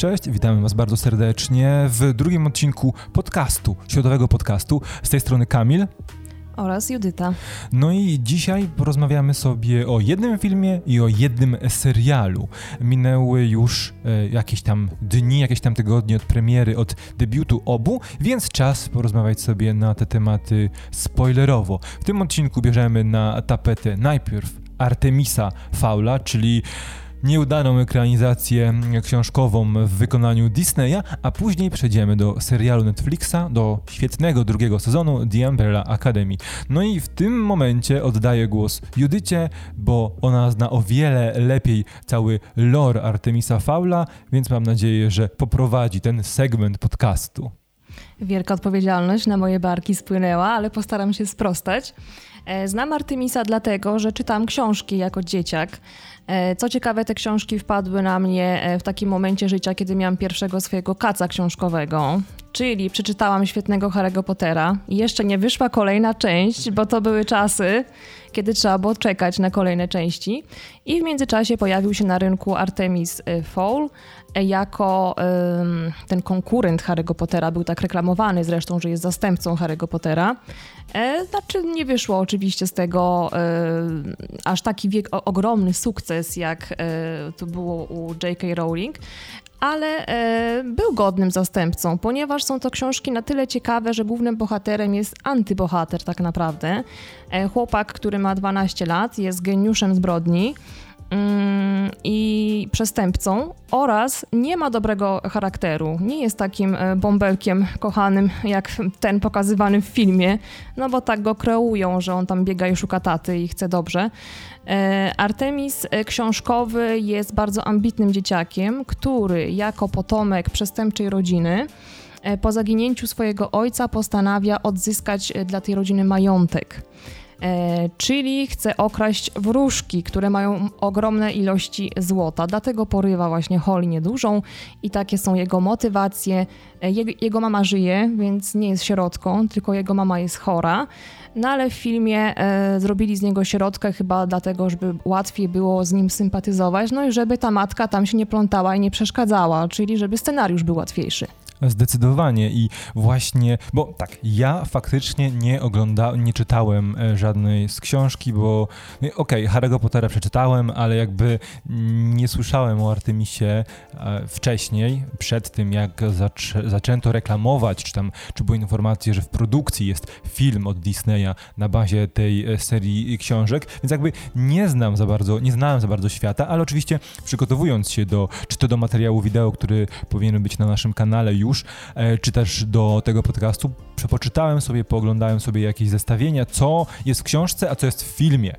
cześć, witamy Was bardzo serdecznie w drugim odcinku podcastu, środowego podcastu. Z tej strony Kamil oraz Judyta. No i dzisiaj porozmawiamy sobie o jednym filmie i o jednym serialu. Minęły już e, jakieś tam dni, jakieś tam tygodnie od premiery, od debiutu obu, więc czas porozmawiać sobie na te tematy spoilerowo. W tym odcinku bierzemy na tapetę najpierw Artemisa Faula, czyli nieudaną ekranizację książkową w wykonaniu Disneya, a później przejdziemy do serialu Netflixa, do świetnego drugiego sezonu The Umbrella Academy. No i w tym momencie oddaję głos Judycie, bo ona zna o wiele lepiej cały lore Artemisa Faula, więc mam nadzieję, że poprowadzi ten segment podcastu. Wielka odpowiedzialność na moje barki spłynęła, ale postaram się sprostać. E, znam Artemisa dlatego, że czytam książki jako dzieciak. E, co ciekawe, te książki wpadły na mnie e, w takim momencie życia, kiedy miałam pierwszego swojego kaca książkowego. Czyli przeczytałam świetnego Harry'ego Pottera i jeszcze nie wyszła kolejna część, bo to były czasy, kiedy trzeba było czekać na kolejne części. I w międzyczasie pojawił się na rynku Artemis Fowl, jako ten konkurent Harry'ego Pottera, był tak reklamowany zresztą, że jest zastępcą Harry'ego Pottera. E, znaczy nie wyszło oczywiście z tego aż taki wiek, ogromny sukces, jak e, to było u J.K. Rowling, ale e, był godnym zastępcą, ponieważ są to książki na tyle ciekawe, że głównym bohaterem jest antybohater tak naprawdę. chłopak, który ma 12 lat, jest geniuszem zbrodni. Mm, i przestępcą oraz nie ma dobrego charakteru. Nie jest takim e, bąbelkiem kochanym jak ten pokazywany w filmie, no bo tak go kreują, że on tam biega i szuka taty i chce dobrze. E, Artemis e, książkowy jest bardzo ambitnym dzieciakiem, który jako potomek przestępczej rodziny po zaginięciu swojego ojca postanawia odzyskać dla tej rodziny majątek. E, czyli chce okraść wróżki, które mają ogromne ilości złota. Dlatego porywa właśnie Holly niedużą i takie są jego motywacje. E, jego, mama żyje, więc nie jest sierotką, tylko jego mama jest chora. No ale w filmie e, zrobili z niego środkę chyba dlatego, żeby łatwiej było z nim sympatyzować, no i żeby ta matka tam się nie plątała i nie przeszkadzała, czyli żeby scenariusz był łatwiejszy. Zdecydowanie. I właśnie, bo tak, ja faktycznie nie oglądałem, nie czytałem e, żadnej z książki, bo no okej, okay, Harry'ego Pottera przeczytałem, ale jakby nie słyszałem o Artemisie e, wcześniej, przed tym jak zaczę zaczęto reklamować, czy tam, czy były informacje, że w produkcji jest film od Disneya na bazie tej e, serii książek, więc jakby nie znam za bardzo, nie znałem za bardzo świata, ale oczywiście przygotowując się do, czy to do materiału wideo, który powinien być na naszym kanale już, już, e, czy też do tego podcastu, przepoczytałem sobie, pooglądałem sobie jakieś zestawienia, co jest w książce, a co jest w filmie.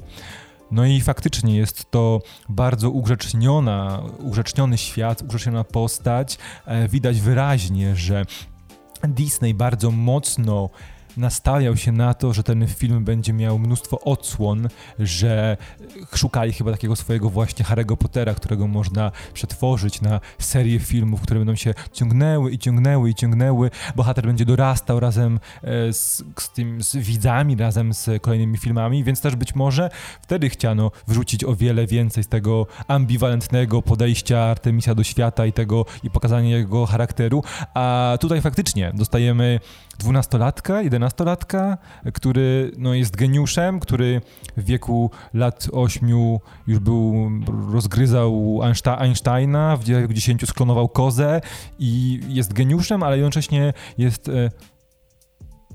No i faktycznie jest to bardzo ugrzeczniona, ugrzeczniony świat, ugrzeczniona postać. E, widać wyraźnie, że Disney bardzo mocno nastawiał się na to, że ten film będzie miał mnóstwo odsłon, że szukali chyba takiego swojego właśnie Harry'ego Pottera, którego można przetworzyć na serię filmów, które będą się ciągnęły i ciągnęły i ciągnęły. Bohater będzie dorastał razem e, z, z tym, z widzami, razem z kolejnymi filmami, więc też być może wtedy chciano wrzucić o wiele więcej z tego ambiwalentnego podejścia Artemisa do świata i tego i pokazania jego charakteru, a tutaj faktycznie dostajemy dwunastolatka, jedenastolatka, który no, jest geniuszem, który w wieku lat ośmiu już był, rozgryzał Einsteina, w wieku dziesięciu sklonował kozę i jest geniuszem, ale jednocześnie jest e,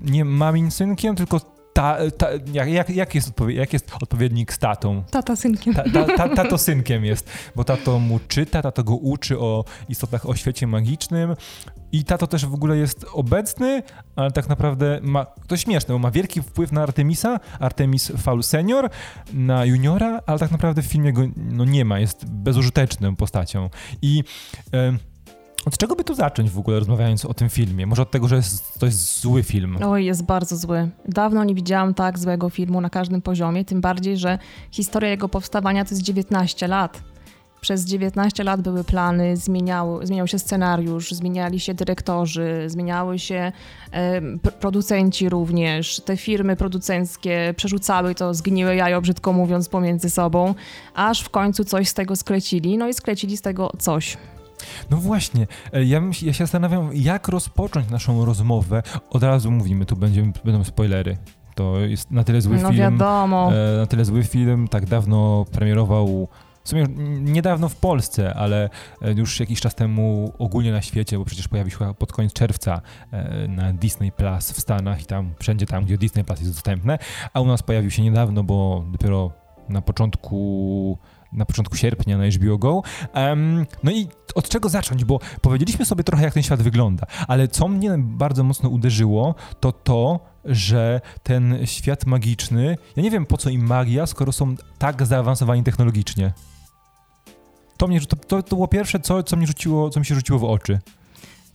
nie mamin synkiem, tylko ta, ta, jak, jak, jest jak jest odpowiednik z tatą? Tata synkiem. Ta, ta, ta, tato synkiem jest, bo tato mu czyta, tato go uczy o istotach o świecie magicznym i tato też w ogóle jest obecny, ale tak naprawdę ma, to śmieszne, bo ma wielki wpływ na Artemisa, Artemis Faul senior, na juniora, ale tak naprawdę w filmie go no, nie ma, jest bezużyteczną postacią. I... Od czego by tu zacząć w ogóle rozmawiając o tym filmie? Może od tego, że jest, to jest zły film? Oj, jest bardzo zły. Dawno nie widziałam tak złego filmu na każdym poziomie, tym bardziej, że historia jego powstawania to jest 19 lat. Przez 19 lat były plany, zmieniał, zmieniał się scenariusz, zmieniali się dyrektorzy, zmieniały się e, producenci również. Te firmy producenckie przerzucały to zgniłe jajo, brzydko mówiąc, pomiędzy sobą, aż w końcu coś z tego sklecili. No i sklecili z tego coś No właśnie, e, ja, ja się zastanawiam, jak rozpocząć naszą rozmowę. Od razu mówimy, tu będziemy, będą spoilery. To jest na tyle zły no film. wiadomo. E, na tyle zły film, tak dawno premierował w sumie niedawno w Polsce, ale e, już jakiś czas temu ogólnie na świecie, bo przecież pojawił się pod koniec czerwca na Disney Plus w Stanach i tam, wszędzie tam, gdzie Disney Plus jest dostępne, a u nas pojawił się niedawno, bo dopiero na początku na początku sierpnia na HBO Go. Um, no i od czego zacząć? Bo powiedzieliśmy sobie trochę, jak ten świat wygląda, ale co mnie bardzo mocno uderzyło, to to, że ten świat magiczny, ja nie wiem po co im magia, skoro są tak zaawansowani technologicznie. To, mnie, to, to, było pierwsze, co, co, mnie rzuciło, co mi się rzuciło w oczy.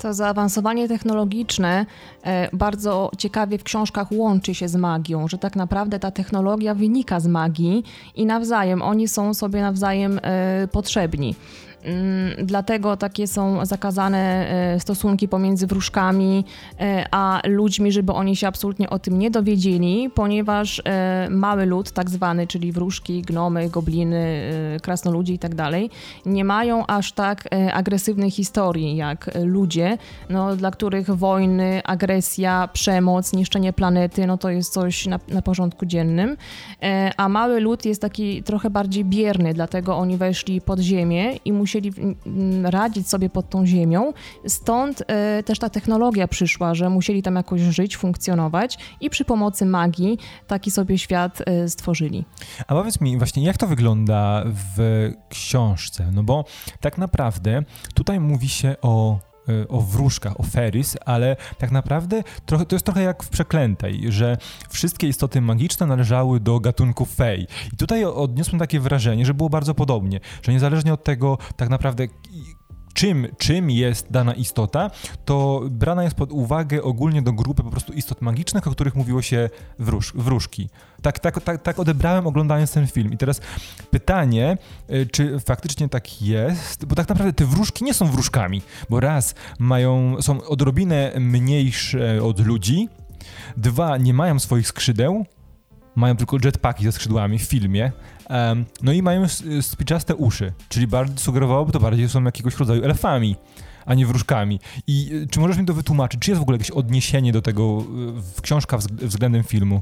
To zaawansowanie technologiczne e, bardzo ciekawie w książkach łączy się z magią, że tak naprawdę ta technologia wynika z magii i nawzajem, oni są sobie nawzajem e, potrzebni. Mm, dlatego takie są zakazane e, stosunki pomiędzy wróżkami e, a ludźmi, żeby oni się absolutnie o tym nie dowiedzieli, ponieważ e, mały lud, tak zwany, czyli wróżki, gnomy, gobliny, krasnoludzi i tak dalej, nie mają aż tak agresywnej historii jak ludzie, no, dla których wojny, agresja, przemoc, niszczenie planety, no to jest coś na, na porządku dziennym. A mały lud jest taki trochę bardziej bierny, dlatego oni weszli pod ziemię i musieli musieli radzić sobie pod tą ziemią. Stąd e, też ta technologia przyszła, że musieli tam jakoś żyć, funkcjonować i przy pomocy magii taki sobie świat e, stworzyli. A powiedz mi właśnie, jak to wygląda w książce? No bo tak naprawdę tutaj mówi się o o wróżkach, o Ferris, ale tak naprawdę trochę, to jest trochę jak w Przeklętej, że wszystkie istoty magiczne należały do gatunku fej. I tutaj odniosłem takie wrażenie, że było bardzo podobnie, że niezależnie od tego tak naprawdę czym, czym jest dana istota, to brana jest pod uwagę ogólnie do grupy po prostu istot magicznych, o których mówiło się wróż, wróżki. Tak, tak, tak, tak odebrałem oglądając ten film. I teraz pytanie, y, czy faktycznie tak jest, bo tak naprawdę te wróżki nie są wróżkami, bo raz mają, są odrobinę mniejsze od ludzi, dwa, nie mają swoich skrzydeł, mają tylko jetpacki ze skrzydłami w filmie, Um, no i mają spiczaste uszy, czyli bardzo sugerowałoby to bardziej, że są jakiegoś rodzaju elfami a nie wróżkami. I y, czy możesz mi to wytłumaczyć? Czy jest w ogóle jakieś odniesienie do tego y, w książka względem filmu?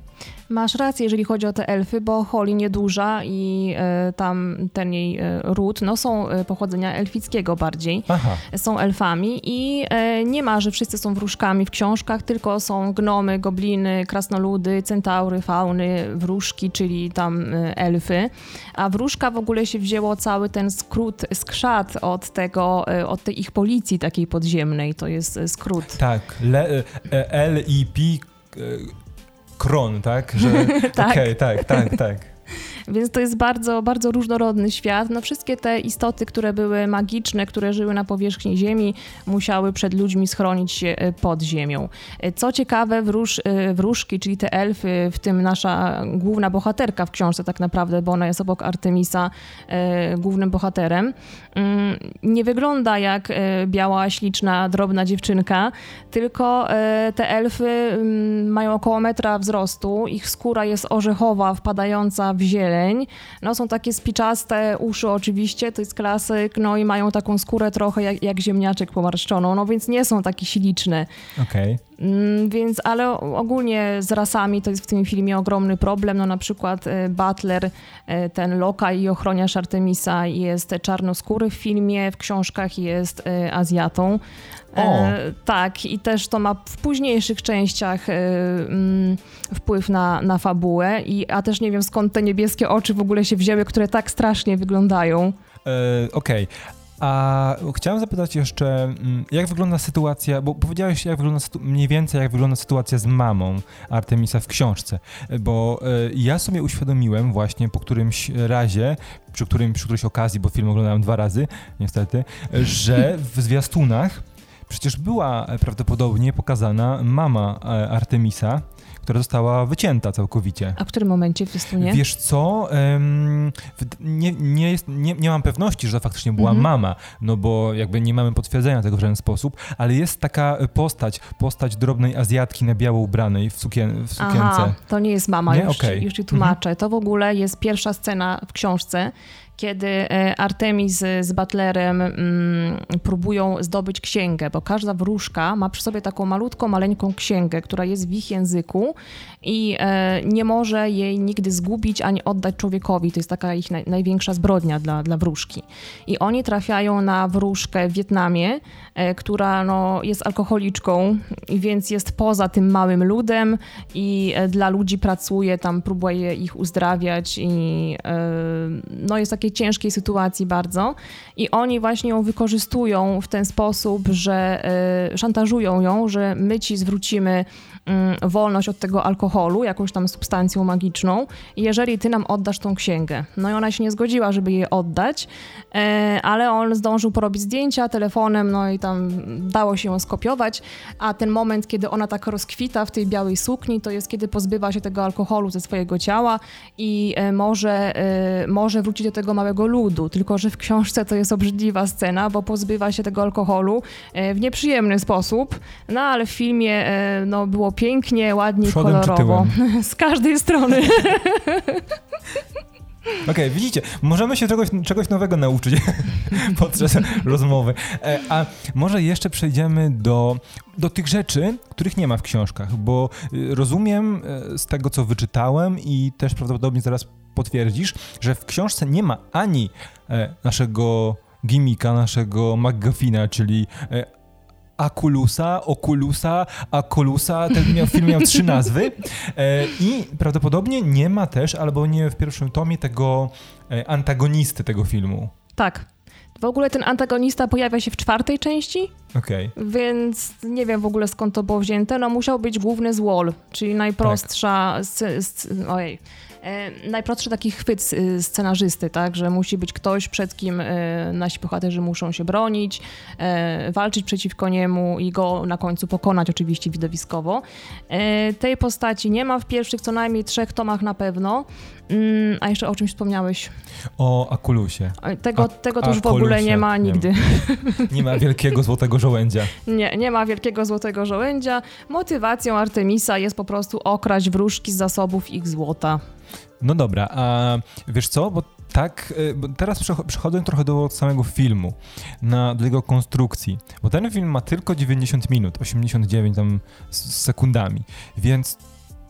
Masz rację, jeżeli chodzi o te elfy, bo Holly nieduża i e, tam ten jej e, ród, no są e, pochodzenia elfickiego bardziej. Aha. Są elfami i nie ma, że wszyscy są wróżkami w książkach, tylko są gnomy, gobliny, krasnoludy, centaury, fauny, wróżki, czyli tam elfy. A wróżka w ogóle się wzięło cały ten skrót, skrzat od tego, od tej ich policji takiej podziemnej, to jest skrót. Tak, L-I-P Kron, tak? Że, tak. Okej, okay, tak, tak, tak. Więc to jest bardzo, bardzo różnorodny świat. No wszystkie te istoty, które były magiczne, które żyły na powierzchni Ziemi, musiały przed ludźmi schronić się e, pod ziemią. E, co ciekawe, wróż, e, wróżki, czyli te elfy, w tym nasza główna bohaterka w książce tak naprawdę, bo ona jest obok Artemisa głównym bohaterem, mm, nie wygląda jak biała, śliczna, drobna dziewczynka, tylko te elfy mm, mają około metra wzrostu, ich skóra jest orzechowa, wpadająca w zieleń, no są takie spiczaste uszy oczywiście, to jest klasyk, no i mają taką skórę trochę jak, jak ziemniaczek pomarszczoną, no więc nie są takie śliczne. Okej. Okay. Mm, więc, ale ogólnie z rasami to jest w tym filmie ogromny problem. No na przykład e, Butler, e, ten lokaj i ochroniarz Artemisa jest czarnoskóry w filmie, w książkach jest e, Azjatą. E, tak, i też to ma w późniejszych częściach e, mm, wpływ na, na fabułę, i, a też nie wiem skąd te niebieskie oczy w ogóle się wzięły, które tak strasznie wyglądają. E, Okej, okay. A chciałem zapytać jeszcze, mm, jak wygląda sytuacja, bo powiedziałeś jak wygląda mniej więcej jak wygląda sytuacja z mamą Artemisa w książce, bo y, ja sobie uświadomiłem właśnie po którymś razie, przy, którym, przy którejś okazji, bo film oglądałem dwa razy, niestety, że w zwiastunach przecież była prawdopodobnie pokazana mama e, Artemisa, która została wycięta całkowicie. A w którym momencie w zwiastunie? Wiesz co, um, nie, nie, jest, nie, nie mam pewności, że to faktycznie była mhm. mama, no bo jakby nie mamy potwierdzenia tego w żaden sposób, ale jest taka postać, postać drobnej Azjatki na biało ubranej w, sukien, w sukience. Aha, to nie jest mama, nie? już, okay. już ci tłumaczę. Mhm. To w ogóle jest pierwsza scena w książce, kiedy e, Artemis z Butlerem mm, próbują zdobyć księgę, bo każda wróżka ma przy sobie taką malutką, maleńką księgę, która jest w ich języku i e, nie może jej nigdy zgubić ani oddać człowiekowi. To jest taka ich naj, największa zbrodnia dla, dla wróżki. I oni trafiają na wróżkę w Wietnamie, e, która no, jest alkoholiczką, więc jest poza tym małym ludem i dla ludzi pracuje, tam próbuje ich uzdrawiać i no, jest w takiej ciężkiej sytuacji bardzo. I oni właśnie ją wykorzystują w ten sposób, że e, szantażują ją, że my ci zwrócimy mm, wolność od tego alkoholu, jakąś tam substancją magiczną, jeżeli ty nam oddasz tą księgę. No i ona się nie zgodziła, żeby jej oddać, ale on zdążył porobić zdjęcia telefonem, no i tam dało się ją skopiować, a ten moment, kiedy ona tak rozkwita w tej białej sukni, to jest kiedy pozbywa się tego alkoholu ze swojego ciała i e, może, e, może wrócić do tego małego ludu. Tylko, że w książce to jest obrzydliwa scena, bo pozbywa się tego alkoholu e, w nieprzyjemny sposób, no ale w filmie no, było pięknie, ładnie, Przodem kolorowo. Z każdej strony. Okej, okay, widzicie, możemy się czegoś, czegoś nowego nauczyć podczas rozmowy. E, a może jeszcze przejdziemy do, do tych rzeczy, których nie ma w książkach, bo y, rozumiem e, z tego, co wyczytałem i też prawdopodobnie zaraz potwierdzisz, że w książce nie ma ani e, naszego gimika, naszego McGuffina, czyli Akulusa, Okulusa, Akulusa. Ten film miał trzy nazwy. E, I prawdopodobnie nie ma też, albo nie w pierwszym tomie, tego e, antagonisty tego filmu. Tak. W ogóle ten antagonista pojawia się w czwartej części. Okej. Okay. Więc nie wiem w ogóle skąd to było wzięte. No musiał być główny z Wall, czyli najprostsza. Tak. ojej e, najprostszy taki chwyt y, scenarzysty, tak, że musi być ktoś, przed kim e, nasi bohaterzy muszą się bronić, e, walczyć przeciwko niemu i go na końcu pokonać oczywiście widowiskowo. E, tej postaci nie ma w pierwszych co najmniej trzech tomach na pewno. Mm, a jeszcze o czymś wspomniałeś? O Akulusie. Tego, tego to już w ogóle nie ma nigdy. Nie nie ma wielkiego złotego żołędzia. Nie, nie ma wielkiego złotego żołędzia. Motywacją Artemisa jest po prostu okraść wróżki z zasobów ich złota. No dobra, a wiesz co, bo tak, y, bo teraz przechodzę trochę do samego filmu, na, do jego konstrukcji, bo ten film ma tylko 90 minut, 89 tam z sekundami, więc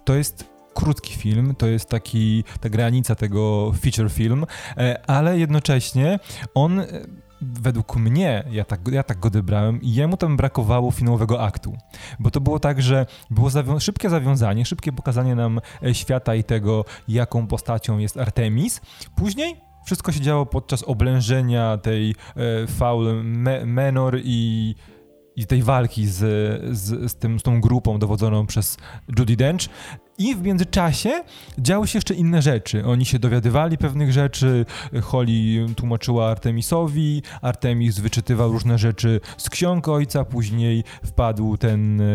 to jest krótki film, to jest taki, ta granica tego feature film, e, ale jednocześnie on według mnie, ja tak, ja tak go odebrałem, i jemu tam brakowało finałowego aktu. Bo to było tak, że było zawią szybkie zawiązanie, szybkie pokazanie nam e, świata i tego, jaką postacią jest Artemis. Później wszystko się działo podczas oblężenia tej e, Faul Me Menor i i tej walki z, z, z, tym, z tą grupą dowodzoną przez Judy Dench. I w międzyczasie działy się jeszcze inne rzeczy. Oni się dowiadywali pewnych rzeczy, Holly tłumaczyła Artemisowi, Artemis wyczytywał różne rzeczy z ksiąg ojca, później wpadł ten e,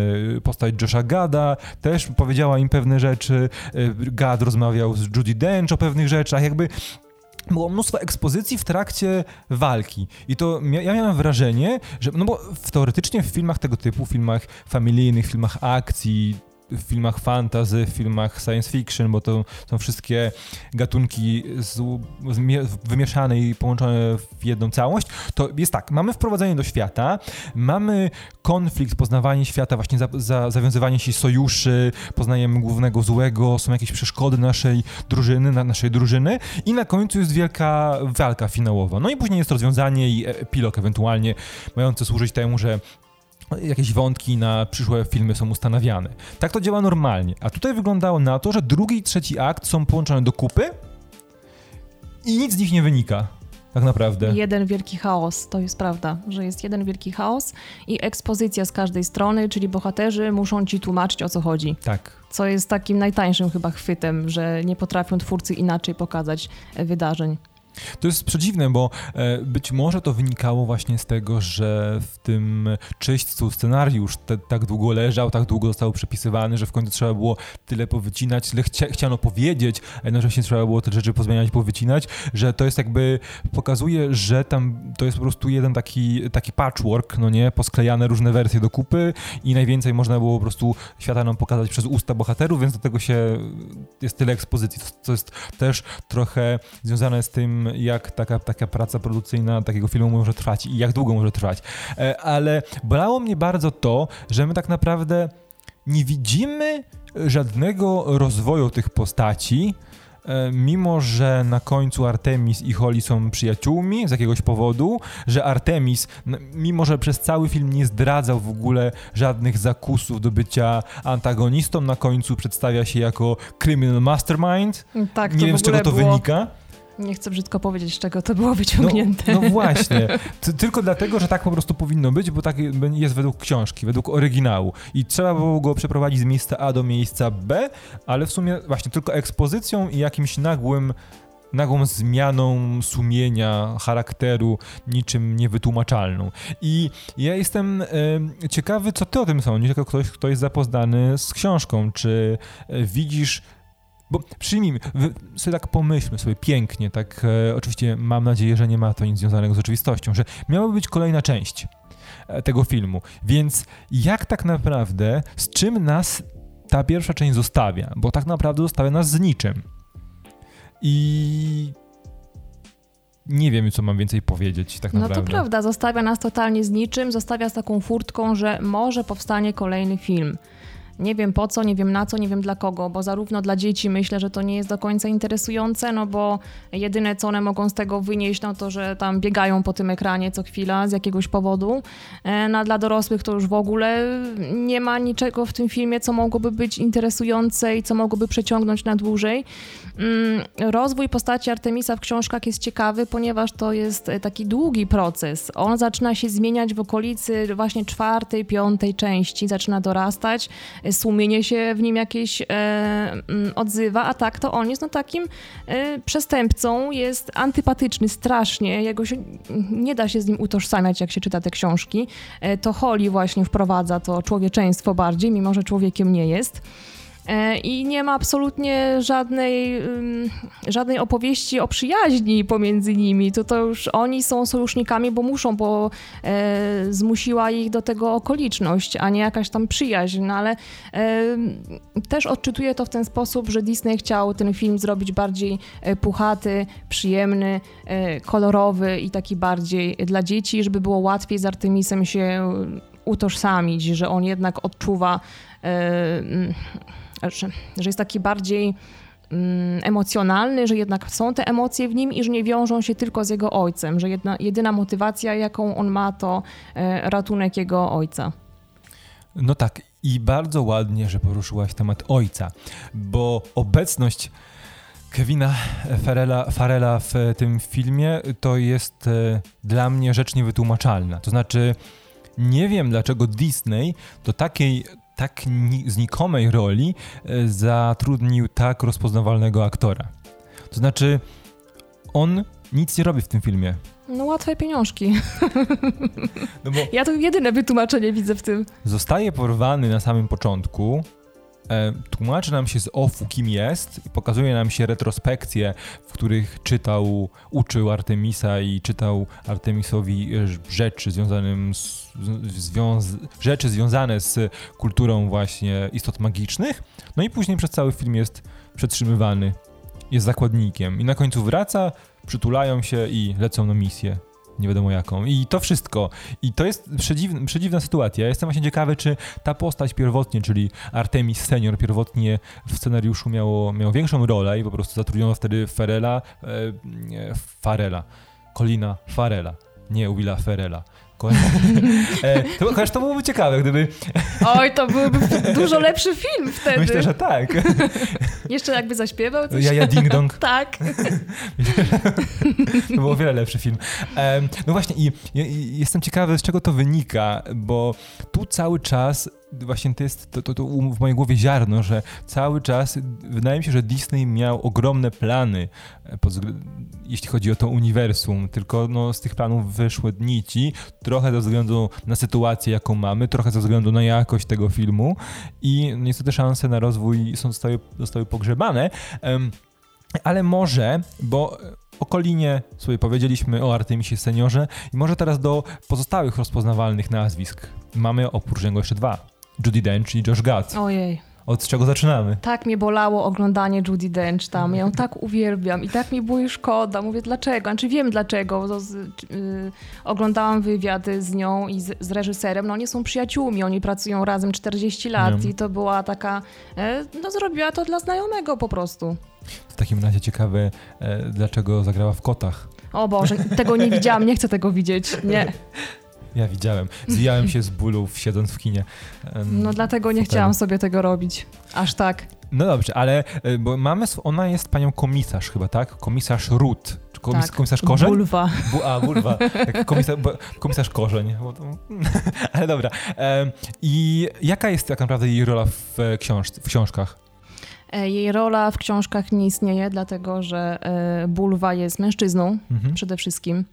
postać Josha Gada, też powiedziała im pewne rzeczy, e, Gad rozmawiał z Judy Dench o pewnych rzeczach, jakby było mnóstwo ekspozycji w trakcie walki. I to ja miałem wrażenie, że, no bo teoretycznie w filmach tego typu, filmach familijnych, filmach akcji, w filmach fantasy, w filmach science fiction, bo to są wszystkie gatunki z, z, wymieszane i połączone w jedną całość, to jest tak, mamy wprowadzenie do świata, mamy konflikt, poznawanie świata, właśnie za, za, zawiązywanie się sojuszy, poznajemy głównego złego, są jakieś przeszkody naszej drużyny, na naszej drużyny i na końcu jest wielka walka finałowa. No i później jest rozwiązanie i epilog ewentualnie mający służyć temu, że jakieś wątki na przyszłe filmy są ustanawiane. Tak to działa normalnie. A tutaj wyglądało na to, że drugi i trzeci akt są połączone do kupy i nic z nich nie wynika. Tak naprawdę. Jeden wielki chaos, to jest prawda, że jest jeden wielki chaos i ekspozycja z każdej strony, czyli bohaterzy muszą ci tłumaczyć o co chodzi. Tak. Co jest takim najtańszym chyba chwytem, że nie potrafią twórcy inaczej pokazać wydarzeń. To jest przedziwne, bo e, być może to wynikało właśnie z tego, że w tym czyśćcu scenariusz te, tak długo leżał, tak długo został przepisywany, że w końcu trzeba było tyle powycinać, tyle chcia, chciano powiedzieć, a jednocześnie trzeba było te rzeczy pozmieniać, powycinać, że to jest jakby, pokazuje, że tam to jest po prostu jeden taki, taki patchwork, no nie, posklejane różne wersje do kupy i najwięcej można było po prostu świata nam pokazać przez usta bohaterów, więc do tego się jest tyle ekspozycji, to, to jest też trochę związane z tym jak taka, taka praca produkcyjna takiego filmu może trwać i jak długo może trwać. E, ale bolało mnie bardzo to, że my tak naprawdę nie widzimy żadnego rozwoju tych postaci, E, mimo że na końcu Artemis i Holly są przyjaciółmi z jakiegoś powodu, że Artemis, mimo że przez cały film nie zdradzał w ogóle żadnych zakusów do bycia antagonistą, na końcu przedstawia się jako criminal mastermind. Tak, nie wiem z czego to było... wynika. Nie chcę brzydko powiedzieć, z czego to było wyciągnięte. No, no właśnie. Tylko dlatego, że tak po prostu powinno być, bo tak jest według książki, według oryginału. I trzeba było go przeprowadzić z miejsca A do miejsca B, ale w sumie właśnie tylko ekspozycją i jakimś nagłym nagłą zmianą sumienia, charakteru, niczym niewytłumaczalną. I ja jestem e, ciekawy, co ty o tym sądzisz, jako ktoś, kto jest zapoznany z książką. Czy e, widzisz bo przyjmijmy, sobie tak pomyślmy sobie pięknie, tak e, oczywiście mam nadzieję, że nie ma to nic związanego z rzeczywistością, że miałaby być kolejna część e, tego filmu. Więc jak tak naprawdę, z czym nas ta pierwsza część zostawia? Bo tak naprawdę zostawia nas z niczym. I nie wiem, co mam więcej powiedzieć, tak naprawdę. No to prawda, zostawia nas totalnie z niczym, zostawia z taką furtką, że może powstanie kolejny film. Nie wiem po co, nie wiem na co, nie wiem dla kogo, bo zarówno dla dzieci myślę, że to nie jest do końca interesujące, no bo jedyne co one mogą z tego wynieść, no to, że tam biegają po tym ekranie co chwila z jakiegoś powodu. E, no a dla dorosłych to już w ogóle nie ma niczego w tym filmie, co mogłoby być interesujące i co mogłoby przeciągnąć na dłużej. Mm, rozwój postaci Artemisa w książkach jest ciekawy, ponieważ to jest taki długi proces. On zaczyna się zmieniać w okolicy właśnie czwartej, piątej części, zaczyna dorastać sumienie się w nim jakieś e, mm, odzywa, a tak to on jest no takim e, przestępcą, jest antypatyczny strasznie, jego się, nie da się z nim utożsamiać, jak się czyta te książki. E, to Holly właśnie wprowadza to człowieczeństwo bardziej, mimo że człowiekiem nie jest. E, I nie ma absolutnie żadnej, żadnej opowieści o przyjaźni pomiędzy nimi. To, to już oni są sojusznikami, bo muszą, bo e, zmusiła ich do tego okoliczność, a nie jakaś tam przyjaźń. No ale e, też odczytuję to w ten sposób, że Disney chciał ten film zrobić bardziej e, puchaty, przyjemny, e, kolorowy i taki bardziej dla dzieci, żeby było łatwiej z Artemisem się utożsamić, że on jednak odczuwa e, że, że jest taki bardziej mm, emocjonalny, że jednak są te emocje w nim i że nie wiążą się tylko z jego ojcem, że jedna, jedyna motywacja, jaką on ma, to e, ratunek jego ojca. No tak, i bardzo ładnie, że poruszyłaś temat ojca, bo obecność Kevina Farela, Farela w tym filmie to jest e, dla mnie rzecz niewytłumaczalna. To znaczy, nie wiem dlaczego Disney do takiej tak znikomej roli e, zatrudnił tak rozpoznawalnego aktora. To znaczy, on nic nie robi w tym filmie. No łatwe pieniążki. No ja to jedyne wytłumaczenie widzę w tym. Zostaje porwany na samym początku, tłumaczy nam się z OFU, kim jest, pokazuje nam się retrospekcje, w których czytał, uczył Artemisa i czytał Artemisowi e, rzeczy związane z, związ, rzeczy związane z kulturą właśnie istot magicznych. No i później przez cały film jest przetrzymywany, jest zakładnikiem i na końcu wraca, przytulają się i lecą na misję nie wiadomo jaką. I to wszystko. I to jest przedziwna, przedziwna sytuacja. Ja jestem właśnie ciekawy, czy ta postać pierwotnie, czyli Artemis senior pierwotnie w scenariuszu miało, większą rolę i po prostu zatrudniono wtedy Ferela, e, Farela, Colina Farela, nie Willa Ferela. E, to, chociaż to byłoby ciekawe, gdyby... Oj, to byłby dużo lepszy film wtedy. Myślę, że tak. Jeszcze jakby zaśpiewał coś. Ja, ja ding dong. tak. to był o wiele lepszy film. no właśnie i, i jestem ciekawy, z czego to wynika, bo tu cały czas właśnie to jest to, to, to, w mojej głowie ziarno, że cały czas wydaje mi się, że Disney miał ogromne plany, e, jeśli chodzi o to uniwersum, tylko no, z tych planów wyszły nici, trochę ze względu na sytuację, jaką mamy, trochę ze względu na jakość tego filmu i niestety szanse na rozwój są, zostały, zostały pogrzebane. Ale może, bo o Kolinie sobie powiedzieliśmy, o Artemisie Seniorze i może teraz do pozostałych rozpoznawalnych nazwisk. Mamy oprócz niego jeszcze dwa. Judy Dench i Josh Gad. Ojej. Od czego zaczynamy? Tak mnie bolało oglądanie Judy Dench tam. Ja ją tak uwielbiam i tak mi było jej szkoda. Mówię, dlaczego? Znaczy wiem dlaczego. To z, y, oglądałam wywiady z nią i z, z, reżyserem. No oni są przyjaciółmi, oni pracują razem 40 lat i to była taka... E, no zrobiła to dla znajomego po prostu. W takim razie ciekawe, e, dlaczego zagrała w Kotach. O Boże, tego nie widziałam, nie chcę tego widzieć. Nie. Ja widziałem. Zwijałem się z bólów siedząc w kinie. No dlatego nie chciałam sobie tego robić. Aż tak. No dobrze, ale e, bo mamy, ona jest panią komisarz chyba, tak? Komisarz Ruth. Czy komis, tak. komisarz Korzeń? Bulwa. Bu, a, bulwa. Komisarz, komisarz Korzeń. ale dobra. I jaka jest tak naprawdę jej rola w, książ w książkach? E, jej rola w książkach nie istnieje, dlatego że e, Bulwa jest mężczyzną mhm. przede wszystkim.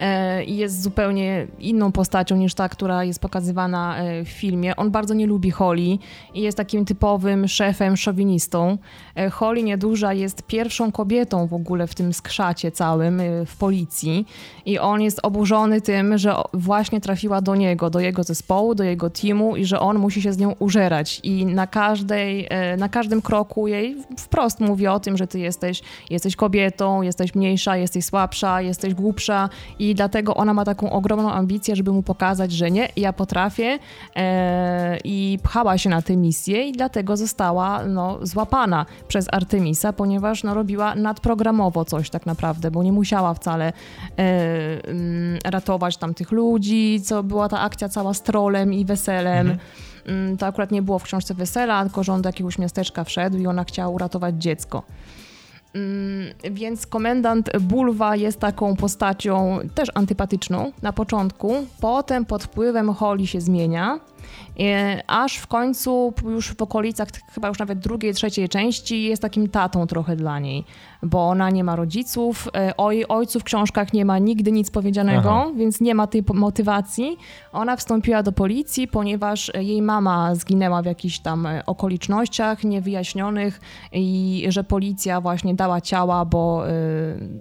E, i jest zupełnie inną postacią niż ta, która jest pokazywana e, w filmie. On bardzo nie lubi Holly i jest takim typowym szefem, szowinistą. E, Holly Nieduża jest pierwszą kobietą w ogóle w tym skrzacie całym w policji i on jest oburzony tym, że właśnie trafiła do niego, do jego zespołu, do jego teamu i że on musi się z nią użerać i na każdej, na każdym kroku jej wprost mówi o tym, że ty jesteś, jesteś kobietą, jesteś mniejsza, jesteś słabsza, jesteś głupsza i i dlatego ona ma taką ogromną ambicję, żeby mu pokazać, że nie, ja potrafię e, i pchała się na tę misję i dlatego została no, złapana przez Artemisa, ponieważ no, robiła nadprogramowo coś tak naprawdę, bo nie musiała wcale e, mm, ratować tam tych ludzi, co była ta akcja cała z trolem i weselem. Mhm. Mm, to akurat nie było w książce wesela, tylko do jakiegoś miasteczka wszedł i ona chciała uratować dziecko. Mm, więc komendant Bulwa jest taką postacią też antypatyczną na początku, potem pod wpływem Holly się zmienia aż w końcu już w okolicach chyba już nawet drugiej, trzeciej części jest takim tatą trochę dla niej, bo ona nie ma rodziców, e, oj, ojców w książkach nie ma nigdy nic powiedzianego, Aha. więc nie ma tej motywacji. Ona wstąpiła do policji, ponieważ jej mama zginęła w jakichś tam e, okolicznościach niewyjaśnionych i że policja właśnie dała ciała, bo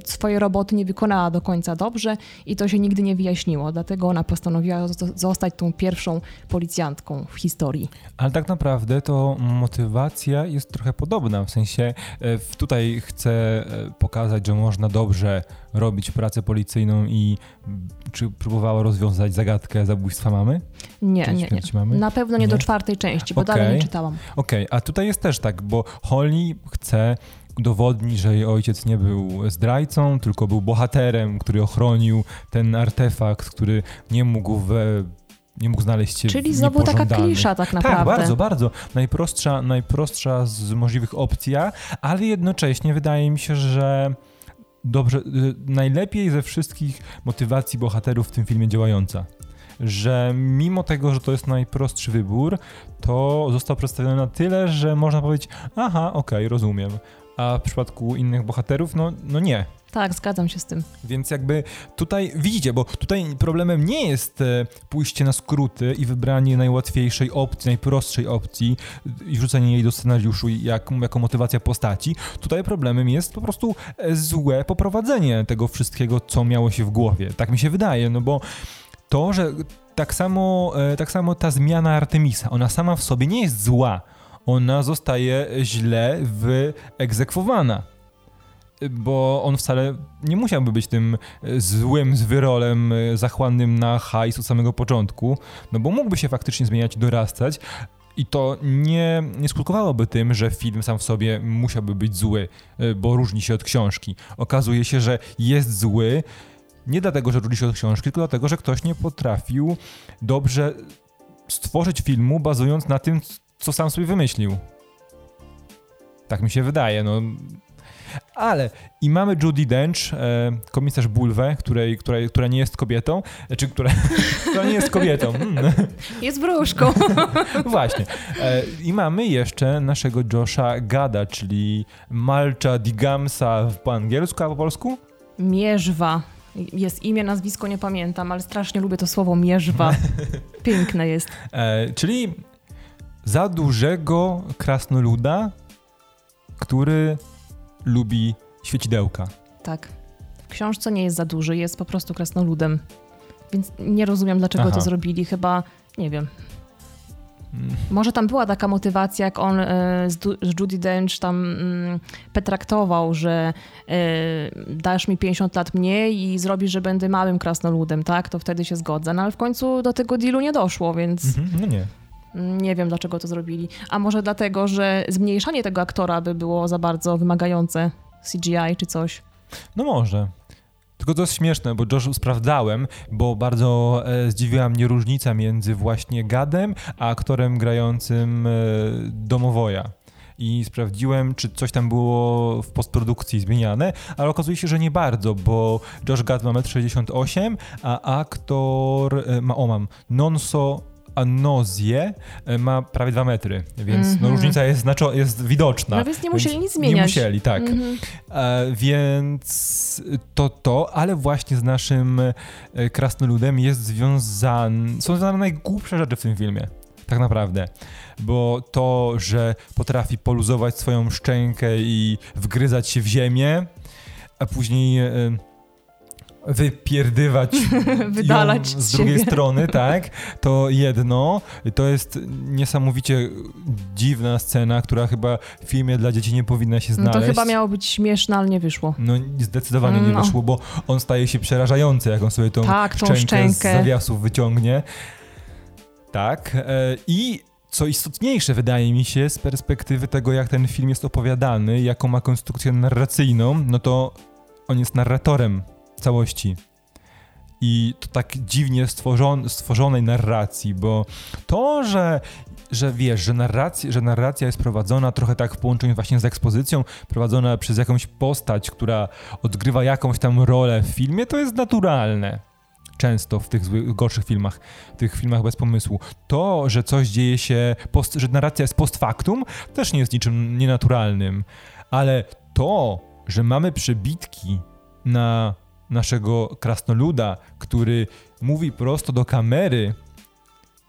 swojej roboty nie wykonała do końca dobrze i to się nigdy nie wyjaśniło. Dlatego ona postanowiła zostać tą pierwszą policjantką w historii. Ale tak naprawdę to motywacja jest trochę podobna, w sensie e, tutaj chcę e, pokazać, że można dobrze robić pracę policyjną i czy próbowała rozwiązać zagadkę zabójstwa mamy? Nie, nie, nie. Mamy? Na pewno nie, nie, do czwartej części, bo okay. dalej nie czytałam. Okej, okay. a tutaj jest też tak, bo Holly chce udowodnić, że jej ojciec nie był zdrajcą, tylko był bohaterem, który ochronił ten artefakt, który nie mógł we nie mógł znaleźć się Czyli znowu taka klisza tak, tak naprawdę. Tak, bardzo, bardzo. Najprostsza, najprostsza z możliwych opcja, ale jednocześnie wydaje mi się, że dobrze, y, najlepiej ze wszystkich motywacji bohaterów w tym filmie działająca. Że mimo tego, że to jest najprostszy wybór, to został przedstawiony na tyle, że można powiedzieć, aha, okej, okay, rozumiem. A w przypadku innych bohaterów, no, no nie, tak, zgadzam się z tym. Więc jakby tutaj widzicie, bo tutaj problemem nie jest e, pójście na skróty i wybranie najłatwiejszej opcji, najprostszej opcji i wrzucenie jej do scenariuszu jak, jako motywacja postaci. Tutaj problemem jest po prostu e, złe poprowadzenie tego wszystkiego, co miało się w głowie. Tak mi się wydaje, no bo to, że tak samo, e, tak samo ta zmiana Artemisa, ona sama w sobie nie jest zła. Ona zostaje źle wyegzekwowana bo on wcale nie musiałby być tym e, złym zwyrolem e, zachłannym na hajs od samego początku, no bo mógłby się faktycznie zmieniać, dorastać, i to nie, nie skutkowałoby tym, że film sam w sobie musiałby być zły, e, bo różni się od książki. Okazuje się, że jest zły nie dlatego, że różni się od książki, tylko dlatego, że ktoś nie potrafił dobrze stworzyć filmu, bazując na tym, co sam sobie wymyślił. Tak mi się wydaje. No, ale i mamy Judy Dench, e, komisarz Bulwę, której, której, która nie jest kobietą, e, czy która, która nie jest kobietą. Hmm. Jest wróżką. Właśnie. E, I mamy jeszcze naszego Josha Gada, czyli Malcha Digamsa po angielsku, a po polsku? Mierzwa. Jest imię, nazwisko nie pamiętam, ale strasznie lubię to słowo mierzwa. Piękne jest. E, czyli za dużego krasnoluda, który lubi świecidełka. Tak. W książce nie jest za duży, jest po prostu krasnoludem. Więc nie rozumiem, dlaczego Aha. to zrobili. Chyba, nie wiem. Może tam była taka motywacja, jak on e, z, z Judy Dench tam mm, petraktował, że e, dasz mi 50 lat mniej i zrobisz, że będę małym krasnoludem, tak? To wtedy się zgodzę. No ale w końcu do tego dealu nie doszło, więc... Mhm, no nie. Nie wiem, dlaczego to zrobili. A może dlatego, że zmniejszanie tego aktora by było za bardzo wymagające CGI czy coś. No może. Tylko to jest śmieszne, bo Josh sprawdzałem, bo bardzo e, zdziwiła mnie różnica między właśnie Gadem a aktorem grającym e, Domowoja. I sprawdziłem, czy coś tam było w postprodukcji zmieniane, ale okazuje się, że nie bardzo, bo Josh Gad ma 1,68 m, a aktor e, ma, o mam, Nonso Anozję e, ma prawie dwa metry, więc mm -hmm. no, mhm. różnica jest, znaczo- jest widoczna. No więc nie musieli więc nic zmieniać. Nie musieli, tak. Mm -hmm. e, więc to to, ale właśnie z naszym e, krasnoludem jest związany, są związane najgłupsze rzeczy w tym filmie. Tak naprawdę. Bo to, że potrafi poluzować swoją szczękę i wgryzać się w ziemię, a później e, wypierdywać Wydalać z drugiej strony, tak, to jedno. To jest niesamowicie dziwna scena, która chyba w filmie dla dzieci nie powinna się znaleźć. No to chyba miało być śmieszne, ale nie wyszło. No zdecydowanie nie no. wyszło, bo on staje się przerażający, jak on sobie tą, tak, tą szczękę, szczękę z zawiasów wyciągnie. Tak. E, I co istotniejsze, wydaje mi się, z perspektywy tego, jak ten film jest opowiadany, jaką ma konstrukcję narracyjną, no to on jest narratorem całości. I to tak dziwnie stworzon, stworzonej narracji, bo to, że że wiesz, że narracja, że narracja jest prowadzona trochę tak w połączeniu właśnie z ekspozycją, prowadzona przez jakąś postać, która odgrywa jakąś tam rolę w filmie, to jest naturalne. Często w tych złych, gorszych filmach, w tych filmach bez pomysłu. To, że coś dzieje się, post, że narracja jest post factum, też nie jest niczym nienaturalnym. Ale to, że mamy przebitki na naszego krasnoluda, który mówi prosto do kamery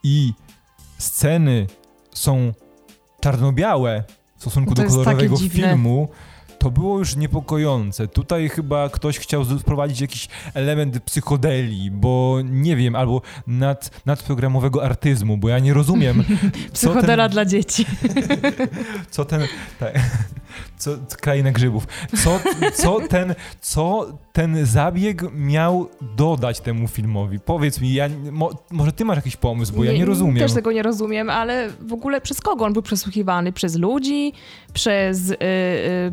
i sceny są czarno-białe w stosunku do kolorowego filmu, to było już niepokojące. Tutaj chyba ktoś chciał wprowadzić jakiś element psychodeli, bo nie wiem, albo nad, nadprogramowego artyzmu, bo ja nie rozumiem. Psychodela ten, dla dzieci. co ten. Tak, co, kraina grzybów. Co, co, ten, co ten zabieg miał dodać temu filmowi? Powiedz mi, ja, mo, może ty masz jakiś pomysł, bo nie, ja nie rozumiem. Też tego nie rozumiem, ale w ogóle przez kogo on był przesłuchiwany? Przez ludzi? Przez, yy,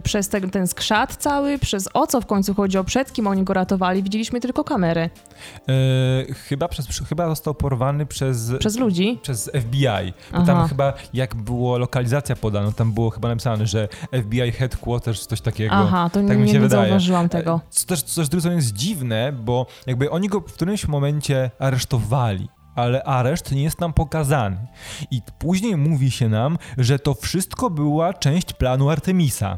przez ten, ten skrzat cały? Przez o co w końcu chodzi? O przed kim oni go ratowali? Widzieliśmy tylko kamerę. Yy, chyba, przez, chyba został porwany przez... Przez ludzi? Przez FBI. Bo tam chyba, jak było lokalizacja podana, tam było chyba napisane, że FBI Headquarters, coś takiego. Aha, to tak nie, mi się nie wydaje. zauważyłam tego. Co też, co też co jest dziwne, bo jakby oni go w którymś momencie aresztowali ale areszt nie jest nam pokazany. I później mówi się nam, że to wszystko była część planu Artemisa.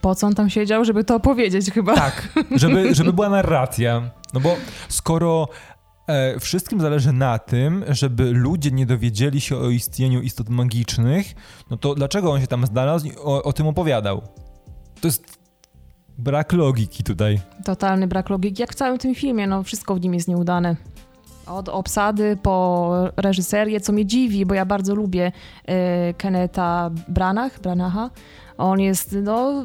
Po co on tam siedział, żeby to opowiedzieć chyba? Tak, żeby, żeby była narracja. No bo skoro e, wszystkim zależy na tym, żeby ludzie nie dowiedzieli się o istnieniu istot magicznych, no to dlaczego on się tam znalazł i o, o tym opowiadał? To jest brak logiki tutaj. Totalny brak logiki, jak w całym tym filmie, no wszystko w nim jest nieudane. Od obsady po reżyserię, co mnie dziwi, bo ja bardzo lubię y, Keneta Branach, Branacha. On jest, no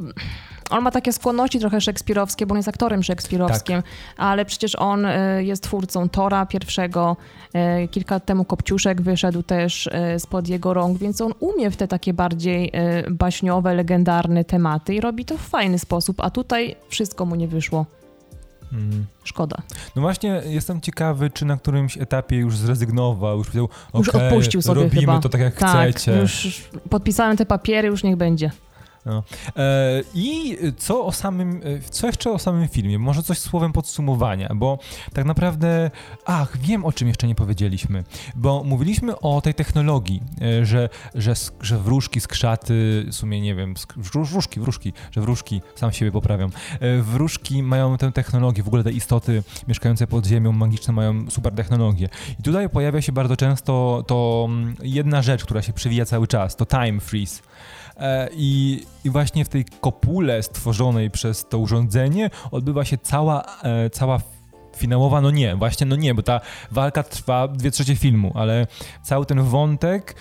on ma takie skłonności trochę szekspirowskie, bo on jest aktorem szekspirowskim, tak. ale przecież on y, jest twórcą Tora pierwszego. Y, kilka lat temu Kopciuszek wyszedł też y, spod jego rąk, więc on umie w te takie bardziej baśniowe, legendarne tematy i robi to w fajny sposób, a tutaj wszystko mu nie wyszło. Mm. Szkoda. No właśnie jestem ciekawy, czy na którymś etapie już zrezygnował, już powiedział, już odpuścił sobie robimy chyba. to tak jak tak, chcecie. już podpisałem te papiery, już niech będzie. No. E, I co o samym, e, co jeszcze o samym filmie? Może coś słowem podsumowania, bo tak naprawdę, ach, wiem o czym jeszcze nie powiedzieliśmy, bo mówiliśmy o tej technologii, e, że, że, że wróżki, skrzaty, w sumie nie wiem, wróżki, wróżki, że wróżki, sam siebie poprawiam, wróżki mają tę technologię, w ogóle te istoty mieszkające pod ziemią, magiczne mają super technologię. I tutaj pojawia się bardzo często to mm, jedna rzecz, która się przewija cały czas, to time freeze. E, I, I właśnie w tej kopule stworzonej przez to urządzenie odbywa się cała, e, cała finałowa, no nie, właśnie no nie, bo ta walka trwa dwie trzecie filmu, ale cały ten wątek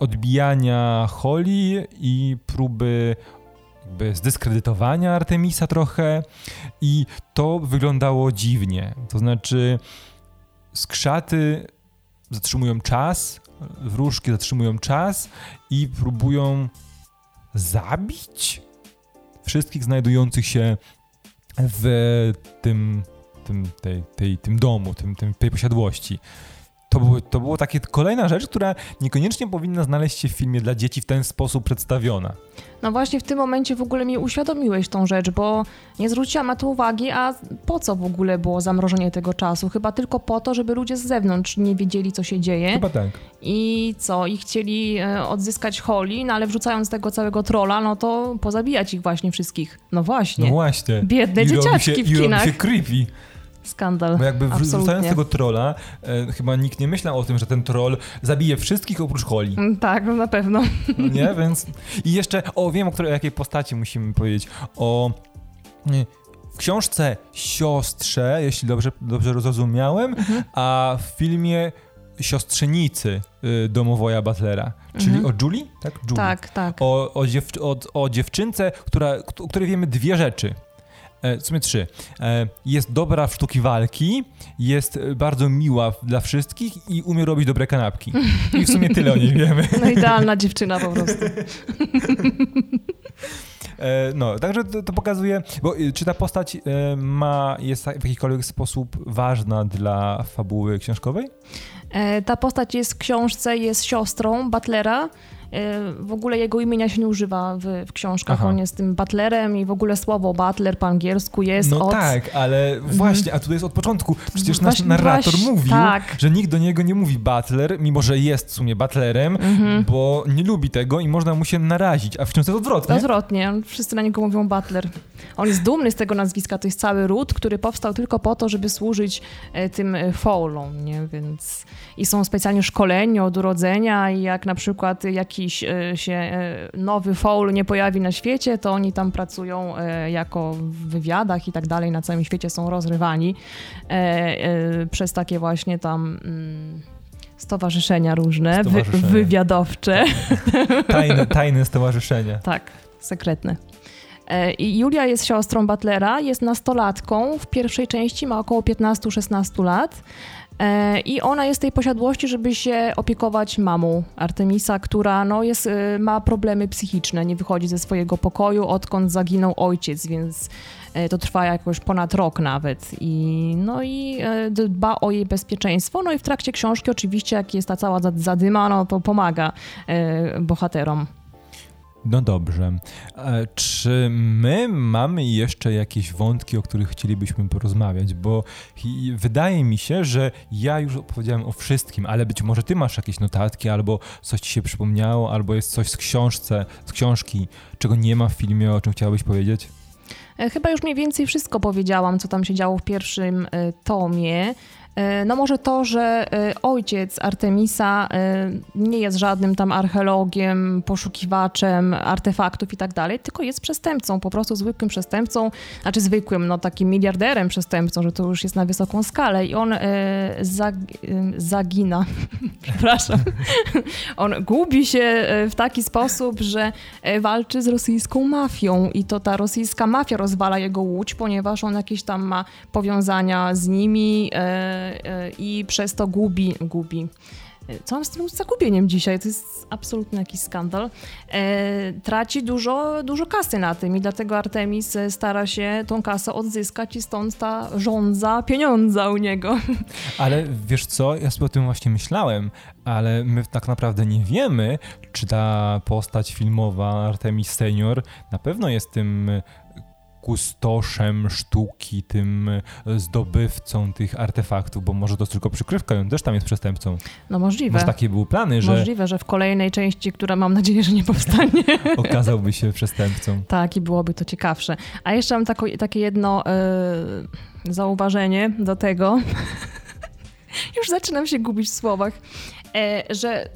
odbijania Holly i próby jakby zdyskredytowania Artemisa trochę i to wyglądało dziwnie. To znaczy skrzaty zatrzymują czas, wróżki zatrzymują czas i próbują zabić wszystkich znajdujących się w tym, tym, tej, tej, tym domu, tym, tym, tej posiadłości. To, było, to było takie kolejna rzecz, która niekoniecznie powinna znaleźć się w filmie dla dzieci w ten sposób przedstawiona. No właśnie w tym momencie w ogóle mi uświadomiłeś tą rzecz, bo nie zwróciłam na to uwagi, a po co w ogóle było zamrożenie tego czasu? Chyba tylko po to, żeby ludzie z zewnątrz nie wiedzieli, co się dzieje. Chyba tak. I co? I chcieli e, odzyskać Holly, no ale wrzucając tego całego trolla, no to pozabijać ich właśnie wszystkich. No właśnie. No właśnie. Biedne I dzieciaczki się, w kinach. I robi się creepy. Skandal. Bo jakby wrzucając tego trolla, e, chyba nikt nie myślał o tym, że ten troll zabije wszystkich oprócz Holly. Mm, tak, no na pewno. No nie, więc... I jeszcze, o wiem, o, której, o jakiej postaci musimy powiedzieć. O... W książce siostrze, jeśli dobrze, dobrze zrozumiałem, mhm. a w filmie siostrzenicy y, domowoja Butlera, czyli mhm. o Julie? Tak, Julie. tak. tak. O, o, dziew, o, o dziewczynce, która, o której wiemy dwie rzeczy. E, w sumie trzy. E, jest dobra w sztuki walki, jest bardzo miła dla wszystkich i umie robić dobre kanapki. I w sumie tyle o niej wiemy. No idealna dziewczyna po prostu. E, no, także to, to, pokazuje, bo czy ta postać ma, jest w jakikolwiek sposób ważna dla fabuły książkowej? Ta postać jest w książce, jest siostrą Butlera, w ogóle jego imienia się nie używa w, w książkach. Aha. On jest tym butlerem i w ogóle słowo butler po angielsku jest no od... tak, ale mhm. właśnie, a tutaj jest od początku. Przecież nasz właśnie, narrator właśnie, mówił, tak. że nikt do niego nie mówi butler, mimo że jest w sumie butlerem, mhm. bo nie lubi tego i można mu się narazić, a w książce jest odwrotnie. Odwrotnie, wszyscy na niego mówią butler. On jest dumny z tego nazwiska, to jest cały ród, który powstał tylko po to, żeby służyć e, tym e, foulom, nie? Więc i są specjalnie szkoleni od urodzenia i jak na przykład jakiś e, się nowy foul nie pojawi na świecie, to oni tam pracują jako w wywiadach i tak dalej, na całym świecie są rozrywani przez takie właśnie tam mm, stowarzyszenia różne, stowarzyszenia. Wy, wywiadowcze. Tajne, tajne stowarzyszenia. Tak, sekretne. E, I Julia jest siostrą Butlera, jest nastolatką, w pierwszej części ma około 15-16 lat. E, I ona jest tej posiadłości, żeby się opiekować mamą Artemisa, która no, jest, e, ma problemy psychiczne, nie wychodzi ze swojego pokoju, odkąd zaginął ojciec, więc to trwa jakoś ponad rok nawet. I, no i dba o jej bezpieczeństwo. No i w trakcie książki oczywiście, jak jest ta cała zadyma, no to pomaga bohaterom. No dobrze. E, czy my mamy jeszcze jakieś wątki, o których chcielibyśmy porozmawiać? Bo wydaje mi się, że ja już opowiedziałem o wszystkim, ale być może ty masz jakieś notatki, albo coś ci się przypomniało, albo jest coś z książce, z książki, czego nie ma w filmie, o czym chciałabyś powiedzieć? E, chyba już mniej więcej wszystko powiedziałam, co tam się działo w pierwszym e, tomie. E, no może to, że e, ojciec Artemisa e, nie jest żadnym tam archeologiem, poszukiwaczem artefaktów i tak dalej, tylko jest przestępcą, po prostu zwykłym przestępcą, znaczy zwykłym, no takim miliarderem przestępcą, że to już jest na wysoką skalę i on zag, zagina, przepraszam, on gubi się w taki sposób, że walczy z rosyjską mafią i to ta rosyjska mafia rozwala jego łódź, ponieważ on jakieś tam ma powiązania z nimi, i przez to gubi, gubi. Co mam z tym zagubieniem dzisiaj? To jest absolutny jakiś skandal. E, traci dużo, dużo kasy na tym i dlatego Artemis stara się tą kasę odzyskać i stąd ta żądza pieniądza u niego. Ale wiesz co, ja sobie o tym właśnie myślałem, ale my tak naprawdę nie wiemy, czy ta postać filmowa Artemis Senior na pewno jest tym kustoszem sztuki, tym e, zdobywcą tych artefaktów, bo może to jest tylko przykrywka on też tam jest przestępcą. No możliwe. Może takie były plany, że... Możliwe, że w kolejnej części, która mam nadzieję, że nie powstanie... okazałby się przestępcą. Tak, i byłoby to ciekawsze. A jeszcze mam tako, takie jedno yy, zauważenie do tego. Już zaczynam się gubić w słowach, że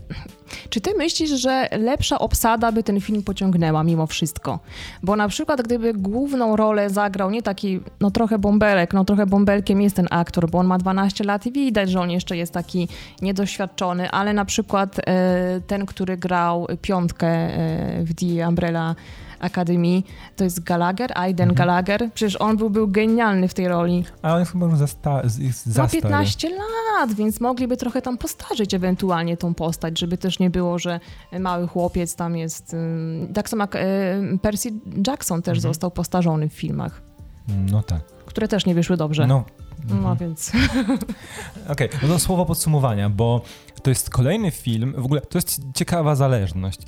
Czy ty myślisz, że lepsza obsada by ten film pociągnęła mimo wszystko? Bo na przykład gdyby główną rolę zagrał nie taki, no trochę bąbelek, no trochę bąbelkiem jest ten aktor, bo on ma 12 lat i widać, że on jeszcze jest taki niedoświadczony, ale na przykład e, ten, który grał piątkę e, w The Umbrella Akademii, to jest Gallagher, Aiden mhm. Gallagher. Przecież on był, był genialny w tej roli. A on jest chyba już za, sta- za Ma 15 lat, więc mogliby trochę tam postarzyć ewentualnie tą postać, żeby też nie było, że mały chłopiec tam jest... Tak samo jak Percy Jackson też mhm. został postarzony w filmach. No tak. Które też nie wyszły dobrze. No, no mhm. więc. Okej, okay, no to słowo podsumowania, bo to jest kolejny film, w ogóle to jest ciekawa zależność.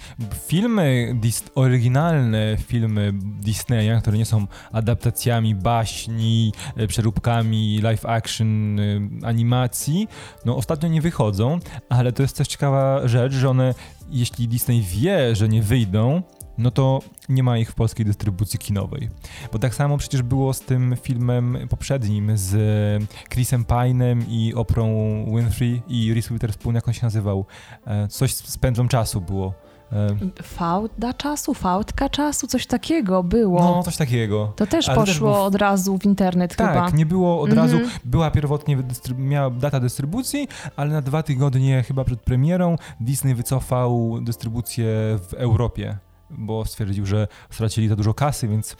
Filmy, oryginalne filmy Disneya, które nie są adaptacjami baśni, e, przeróbkami live action, e, animacji, no ostatnio nie wychodzą, ale to jest też ciekawa rzecz, że one, jeśli Disney wie, że nie wyjdą, no to nie ma ich w polskiej dystrybucji kinowej. Bo tak samo przecież było z tym filmem poprzednim z Chrisem Pine'em i Oprą Winfrey i Reese Witherspoon, jak on się nazywał? E, coś z pędzą czasu było. E, Fałda czasu, fałdka czasu, coś takiego było. No, coś takiego. To też Ale poszło też od razu w internet tak, chyba. Tak, nie było od razu, mhm. była pierwotnie, miała data dystrybucji, ale na dwa tygodnie chyba przed premierą Disney wycofał dystrybucję w Europie bo stwierdził, że stracili za dużo kasy, więc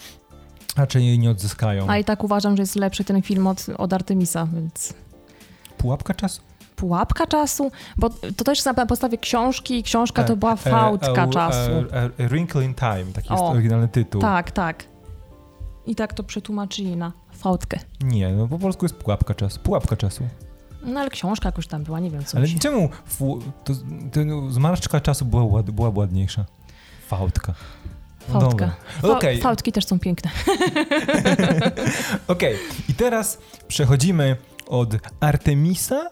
raczej jej nie odzyskają. A i tak uważam, że jest lepszy ten film od, od Artemisa, więc... Pułapka czasu? Pułapka czasu? Bo to też na podstawie książki, książka to była e, fałdka e, czasu. A, Wrinkle in Time, taki jest oryginalny tytuł. Tak, tak. I tak to przetłumaczyli na fałdkę. Nie, no po polsku jest pułapka czasu. Pułapka czasu. No ale książka jakoś tam była, nie wiem co. Ale się... czemu to, to, zmarszczka czasu była, była ładniejsza? Fałdka. No Fałdka. Okay. Fałdki też są piękne. Okej, okay. i teraz przechodzimy od Artemisa,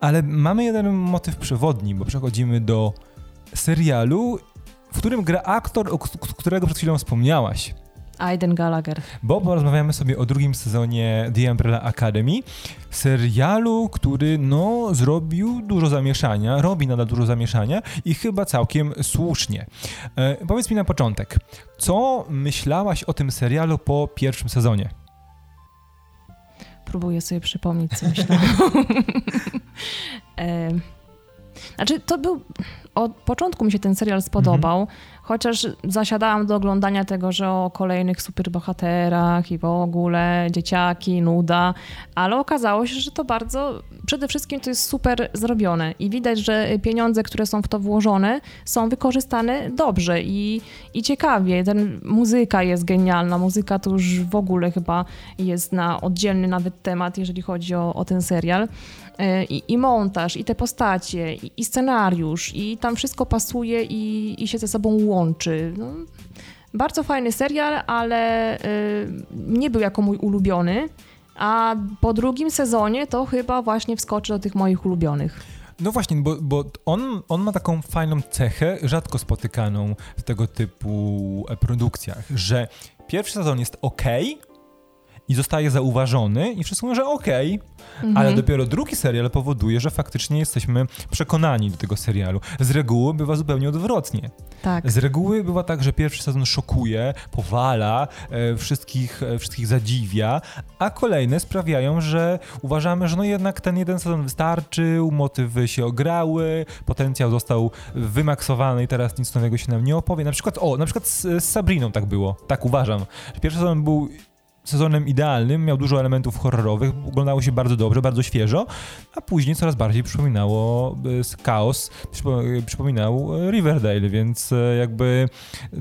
ale mamy jeden motyw przewodni, bo przechodzimy do serialu, w którym gra aktor, o którego przed chwilą wspomniałaś. Aiden Gallagher. Bo porozmawiamy sobie o drugim sezonie The Umbrella Academy, serialu, który no zrobił dużo zamieszania, robi nadal dużo zamieszania i chyba całkiem słusznie. E, powiedz mi na początek, co myślałaś o tym serialu po pierwszym sezonie? Próbuję sobie przypomnieć, co myślałam. e, znaczy, to był. Od początku mi się ten serial spodobał. Mhm. Chociaż zasiadałam do oglądania tego, że o kolejnych superbohaterach i w ogóle dzieciaki, nuda, ale okazało się, że to bardzo, przede wszystkim to jest super zrobione i widać, że pieniądze, które są w to włożone, są wykorzystane dobrze i, i ciekawie. Ten muzyka jest genialna, muzyka to już w ogóle chyba jest na oddzielny nawet temat, jeżeli chodzi o, o ten serial. E, I, i, montaż, i te postacie, i, i, scenariusz, i tam wszystko pasuje i, i się ze sobą łączy. No, bardzo fajny serial, ale y, nie był jako mój ulubiony, a po drugim sezonie to chyba właśnie wskoczy do tych moich ulubionych. No właśnie, bo, bo on, on ma taką fajną cechę, rzadko spotykaną w tego typu e, produkcjach, że pierwszy sezon jest ok, i zostaje zauważony i wszyscy mówią, że okej, okay, mhm. ale dopiero drugi serial powoduje, że faktycznie jesteśmy przekonani do tego serialu. Z reguły bywa zupełnie odwrotnie. Tak. Z reguły bywa tak, że pierwszy sezon szokuje, powala, e, wszystkich, e, wszystkich zadziwia, a kolejne sprawiają, że uważamy, że no jednak ten jeden sezon wystarczył, motywy się ograły, potencjał został wymaksowany i teraz nic nowego się nam nie opowie. Na przykład, o, na przykład z, z Sabriną tak było, tak uważam. Pierwszy sezon był sezonem idealnym, miał dużo elementów horrorowych, oglądało się bardzo dobrze, bardzo świeżo, a później coraz bardziej przypominało e, chaos, przypominał Riverdale, więc e, jakby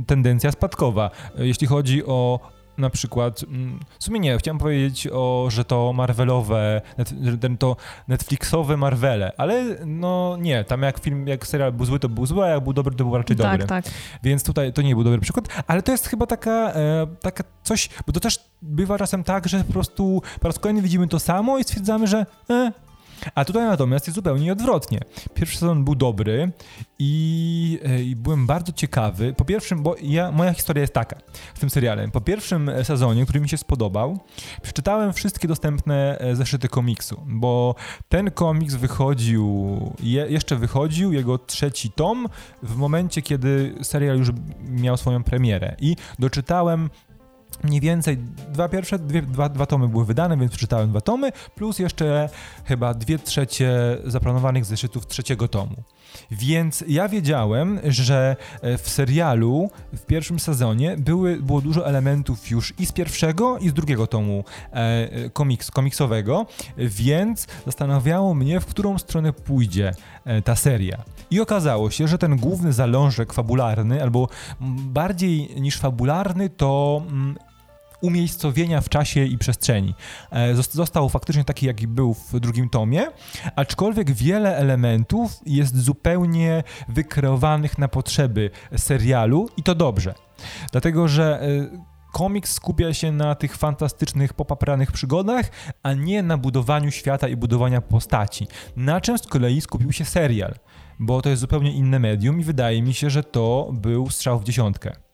tendencja spadkowa. Jeśli chodzi o na przykład, mm, w sumie nie, chciałem powiedzieć o, że to Marvelowe, ten to Netflixowe Marvele, ale no nie, tam jak film, jak serial był zły, to był zły, a jak był dobry, to był raczej tak, dobry. Tak. Więc tutaj to nie był dobry przykład, ale to jest chyba taka, e, taka coś, bo to też bywa czasem tak, że po prostu po raz kolejny widzimy to samo i stwierdzamy, że e, A tutaj natomiast jest zupełnie odwrotnie. Pierwszy sezon był dobry i, e, i, byłem bardzo ciekawy. Po pierwszym, bo ja, moja historia jest taka w tym seriale. Po pierwszym sezonie, który mi się spodobał, przeczytałem wszystkie dostępne e, zeszyty komiksu, bo ten komiks wychodził, je, jeszcze wychodził, jego trzeci tom, w momencie, kiedy serial już miał swoją premierę. I doczytałem mniej więcej dwa pierwsze, dwie, dwa, dwa tomy były wydane, więc przeczytałem dwa tomy, plus jeszcze chyba dwie trzecie zaplanowanych zeszytów trzeciego tomu. Więc ja wiedziałem, że e, w serialu w pierwszym sezonie były, było dużo elementów już i z pierwszego, i z drugiego tomu e, komiks, komiksowego, więc zastanawiało mnie, w którą stronę pójdzie e, ta seria. I okazało się, że ten główny zalążek fabularny, albo bardziej niż fabularny, to mm, umiejscowienia w czasie i przestrzeni. E, został faktycznie taki, jaki był w drugim tomie, aczkolwiek wiele elementów jest zupełnie wykreowanych na potrzeby serialu i to dobrze. Dlatego, że e, komiks skupia się na tych fantastycznych, popapranych przygodach, a nie na budowaniu świata i budowaniu postaci. Na czym z kolei skupił się serial, bo to jest zupełnie inne medium i wydaje mi się, że to był strzał w dziesiątkę.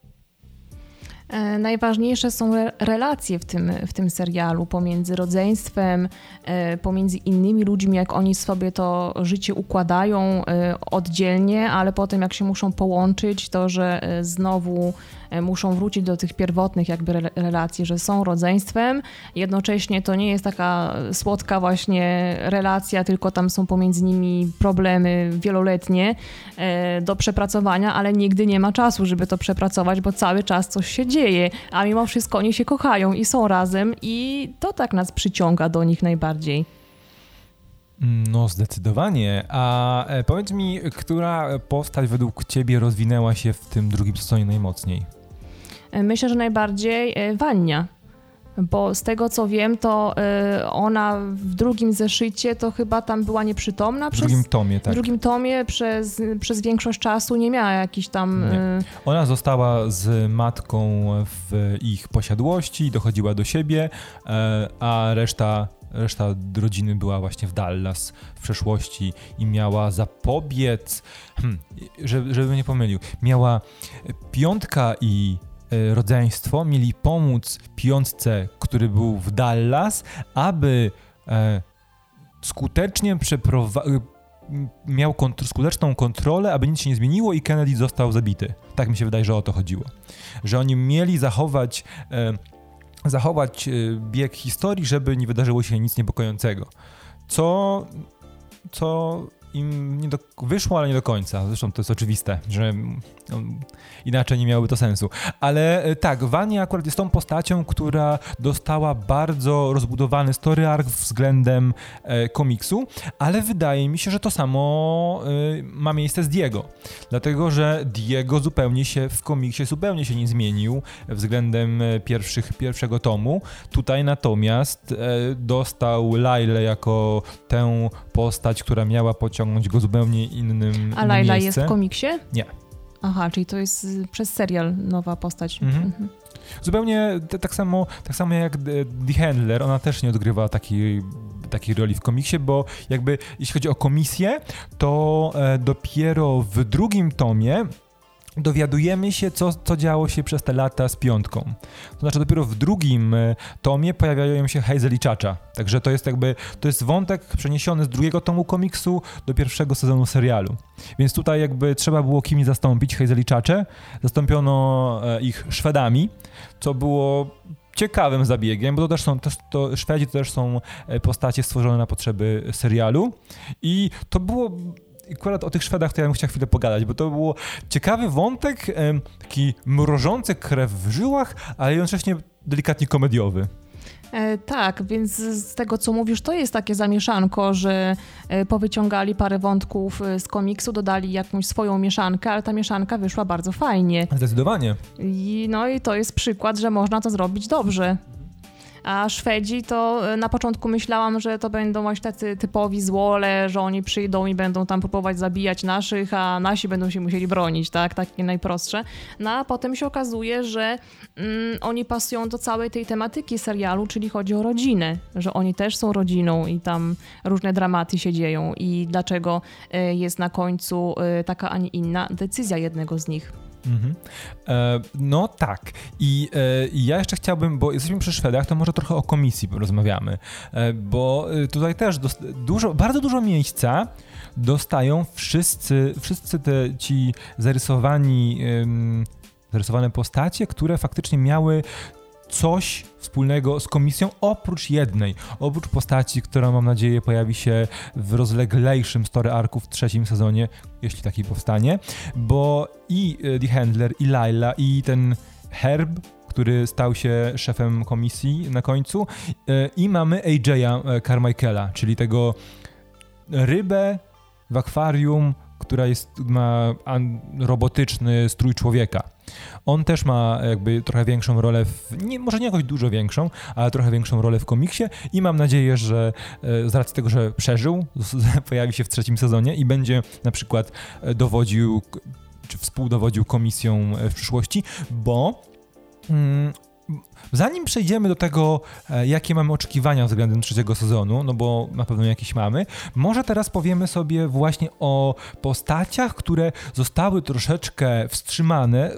E, najważniejsze są relacje w tym, w tym serialu pomiędzy rodzeństwem, e, pomiędzy innymi ludźmi, jak oni sobie to życie układają e, oddzielnie, ale potem jak się muszą połączyć, to że znowu muszą wrócić do tych pierwotnych jakby relacji, że są rodzeństwem. Jednocześnie to nie jest taka słodka właśnie relacja, tylko tam są pomiędzy nimi problemy wieloletnie e, do przepracowania, ale nigdy nie ma czasu, żeby to przepracować, bo cały czas coś się dzieje, a mimo wszystko oni się kochają i są razem i to tak nas przyciąga do nich najbardziej. No, zdecydowanie. A e, powiedz mi, która postać według Ciebie rozwinęła się w tym drugim sezonie najmocniej? Myślę, że najbardziej e, Wania. Bo z tego co wiem, to e, ona w drugim zeszycie to chyba tam była nieprzytomna. W przez, drugim tomie, tak. W drugim tomie przez, przez większość czasu nie miała jakiś tam. Nie. E, ona została z matką w ich posiadłości, dochodziła do siebie, a reszta reszta rodziny była właśnie w Dallas w przeszłości i miała zapobiec, hmm, żeby, żeby nie pomylił, miała piątka i E, rodzeństwo mieli pomóc piątce, który był w Dallas, aby e, skutecznie przeprowadzić e, miał kont skuteczną kontrolę, aby nic się nie zmieniło i Kennedy został zabity. Tak mi się wydaje, że o to chodziło. Że oni mieli zachować, e, zachować bieg historii, żeby nie wydarzyło się nic niepokojącego. Co, co im nie do, wyszło, ale nie do końca. Zresztą to jest oczywiste, że no, inaczej nie miałoby to sensu. Ale e, tak, Wania akurat jest tą postacią, która dostała bardzo rozbudowany story arc względem e, komiksu, ale wydaje mi się, że to samo e, ma miejsce z Diego. Dlatego, że Diego zupełnie się w komiksie zupełnie się nie zmienił względem e, pierwszych, pierwszego tomu. Tutaj natomiast e, dostał Lailę jako tę postać, która miała pociągnąć go zupełnie innym A Laila jest w komiksie? Nie. Aha, czyli to jest y, przez serial nowa postać. Mhm. Mhm. Zupełnie tak samo, tak samo jak The Handler, ona też nie odgrywa takiej takiej roli w komiksie, bo jakby jeśli chodzi o komisję, to e, dopiero w drugim tomie dowiadujemy się, co, co działo się przez te lata z piątką. To znaczy dopiero w drugim e, tomie pojawiają się Hazel i Chacha. Także to jest jakby, to jest wątek przeniesiony z drugiego tomu komiksu do pierwszego sezonu serialu. Więc tutaj jakby trzeba było kimś zastąpić Hazel i Chacha. Zastąpiono e, ich Szwedami, co było ciekawym zabiegiem, bo to też są, to, to Szwedzi to też są e, postacie stworzone na potrzeby serialu i to było akurat o tych Szwedach to ja bym chciał chwilę pogadać, bo to był ciekawy wątek, taki mrożący krew w żyłach, ale jednocześnie delikatnie komediowy. E, tak, więc z tego co mówisz, to jest takie zamieszanko, że e, powyciągali parę wątków e, z komiksu, dodali jakąś swoją mieszankę, ale ta mieszanka wyszła bardzo fajnie. Zdecydowanie. I, no i to jest przykład, że można to zrobić dobrze. A Szwedzi to na początku myślałam, że to będą właśnie tacy typowi złole, że oni przyjdą i będą tam próbować zabijać naszych, a nasi będą się musieli bronić, tak? Takie najprostsze. No a potem się okazuje, że mm, oni pasują do całej tej tematyki serialu, czyli chodzi o rodzinę, że oni też są rodziną i tam różne dramaty się dzieją i dlaczego y, jest na końcu y, taka, a nie inna decyzja jednego z nich. Mhm. E, no tak. I e, ja jeszcze chciałbym, bo jesteśmy przy Szwedach, to może trochę o komisji rozmawiamy, e, bo e, tutaj też dużo, bardzo dużo miejsca dostają wszyscy, wszyscy te ci zarysowani, zarysowane postacie, które faktycznie miały coś wspólnego z komisją, oprócz jednej, oprócz postaci, która mam nadzieję pojawi się w rozleglejszym story arku w trzecim sezonie, jeśli taki powstanie, bo i e, The Handler, i Laila, i ten Herb, który stał się szefem komisji na końcu, e, i mamy AJ'a e, Carmichaela, czyli tego rybę w akwarium, która jest, ma robotyczny strój człowieka. On też ma jakby trochę większą rolę, w, nie, może nie jakoś dużo większą, ale trochę większą rolę w komiksie i mam nadzieję, że e, z racji tego, że przeżył, pojawi się w trzecim sezonie i będzie na przykład e, dowodził czy współdowodził komisją e, w przyszłości, bo mm, Zanim przejdziemy do tego, e, jakie mamy oczekiwania względem trzeciego sezonu, no bo na pewno jakieś mamy, może teraz powiemy sobie właśnie o postaciach, które zostały troszeczkę wstrzymane e,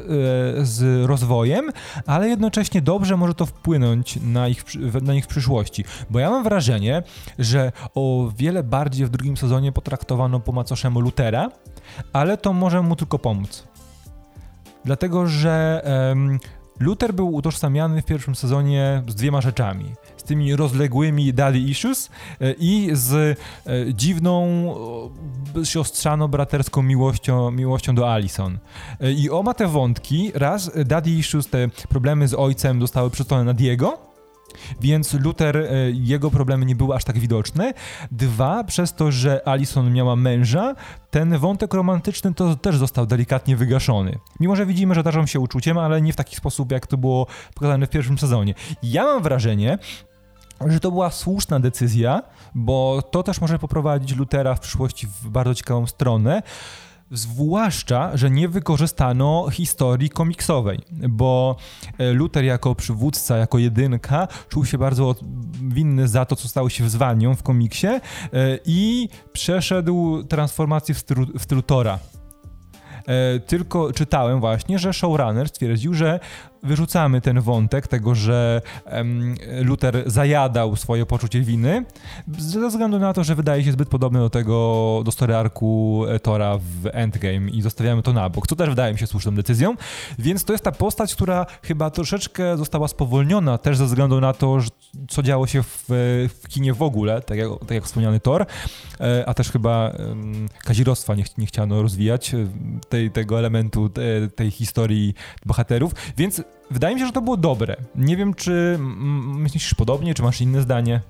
z rozwojem, ale jednocześnie dobrze może to wpłynąć na ich, na ich przyszłości. Bo ja mam wrażenie, że o wiele bardziej w drugim sezonie potraktowano po macoszemu Lutera, ale to może mu tylko pomóc. Dlatego, że um, Luther był utożsamiany w pierwszym sezonie z dwiema rzeczami. Z tymi rozległymi daddy issues e, i z e, dziwną, siostrzano-braterską miłością, miłością do Alison. E, I oba te wątki, raz daddy issues, te problemy z ojcem zostały przesłane na Diego, więc Luther, e, jego problemy nie były aż tak widoczne. Dwa, przez to, że Alison miała męża, ten wątek romantyczny to też został delikatnie wygaszony. Mimo, że widzimy, że darzą się uczuciem, ale nie w taki sposób, jak to było pokazane w pierwszym sezonie. Ja mam wrażenie, że to była słuszna decyzja, bo to też może poprowadzić Lutera w przyszłości w bardzo ciekawą stronę. Zwłaszcza, że nie wykorzystano historii komiksowej, bo e, Luther jako przywódca, jako jedynka czuł się bardzo winny za to, co stało się wyzwaniem w komiksie e, i przeszedł transformację w stylu, w stylu Tora. E, tylko czytałem właśnie, że showrunner stwierdził, że wyrzucamy ten wątek tego, że Luther zajadał swoje poczucie winy, ze względu na to, że wydaje się zbyt podobny do tego, do story arku Tora w Endgame i zostawiamy to na bok, co też wydaje mi się słuszną decyzją, więc to jest ta postać, która chyba troszeczkę została spowolniona też ze względu na to, co działo się w, w kinie w ogóle, tak jak, tak jak wspomniany Thor, e, a też chyba um, kazirostwa nie, nie chciano rozwijać, e, tej, tego elementu, tej historii bohaterów, więc wydaje mi się, że to było dobre. Nie wiem, czy myślisz podobnie, czy masz inne zdanie?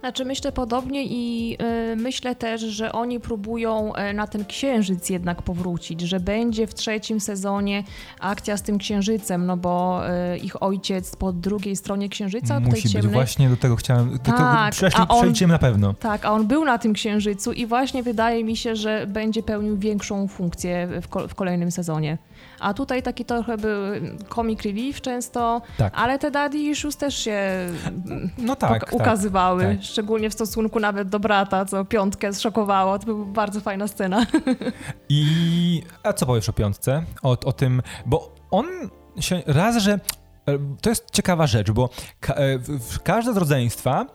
Znaczy myślę podobnie i y, myślę też, że oni próbują y, na ten księżyc jednak powrócić, że będzie w trzecim sezonie akcja z tym księżycem, no bo y, ich ojciec po drugiej stronie księżyca, Musi tej ciemnej... być, właśnie do tego chciałem, do tak, tego przeszli, on, przejdziemy na pewno. Tak, a on był na tym księżycu i właśnie wydaje mi się, że będzie pełnił większą funkcję w, ko w kolejnym sezonie. A tutaj taki trochę był comic relief często, tak. ale te daddy issues też się no tak, tak, ukazywały, tak. szczególnie w stosunku nawet do brata, co piątkę zszokowało. To była bardzo fajna scena. I a co powiesz o piątce? O, o tym, bo on się raz, że e, to jest ciekawa rzecz, bo ka e, każde z rodzeństwa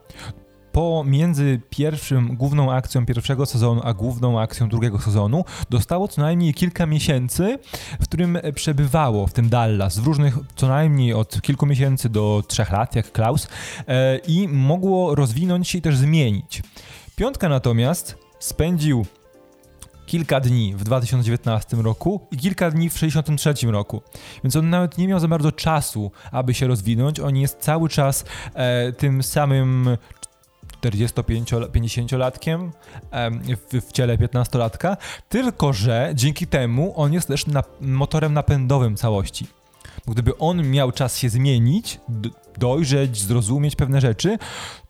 pomiędzy pierwszym, główną akcją pierwszego sezonu, a główną akcją drugiego sezonu dostało co najmniej kilka miesięcy, w którym przebywało w tym Dallas, w różnych, co najmniej od kilku miesięcy do trzech lat, jak Klaus, e, i mogło rozwinąć się i też zmienić. Piątka natomiast spędził kilka dni w 2019 roku i kilka dni w 63 roku. Więc on nawet nie miał za bardzo czasu, aby się rozwinąć. On jest cały czas e, tym samym 45-latkiem w, w ciele 15-latka, tylko że dzięki temu on jest też na, motorem napędowym całości. Gdyby on miał czas się zmienić, dojrzeć, zrozumieć pewne rzeczy,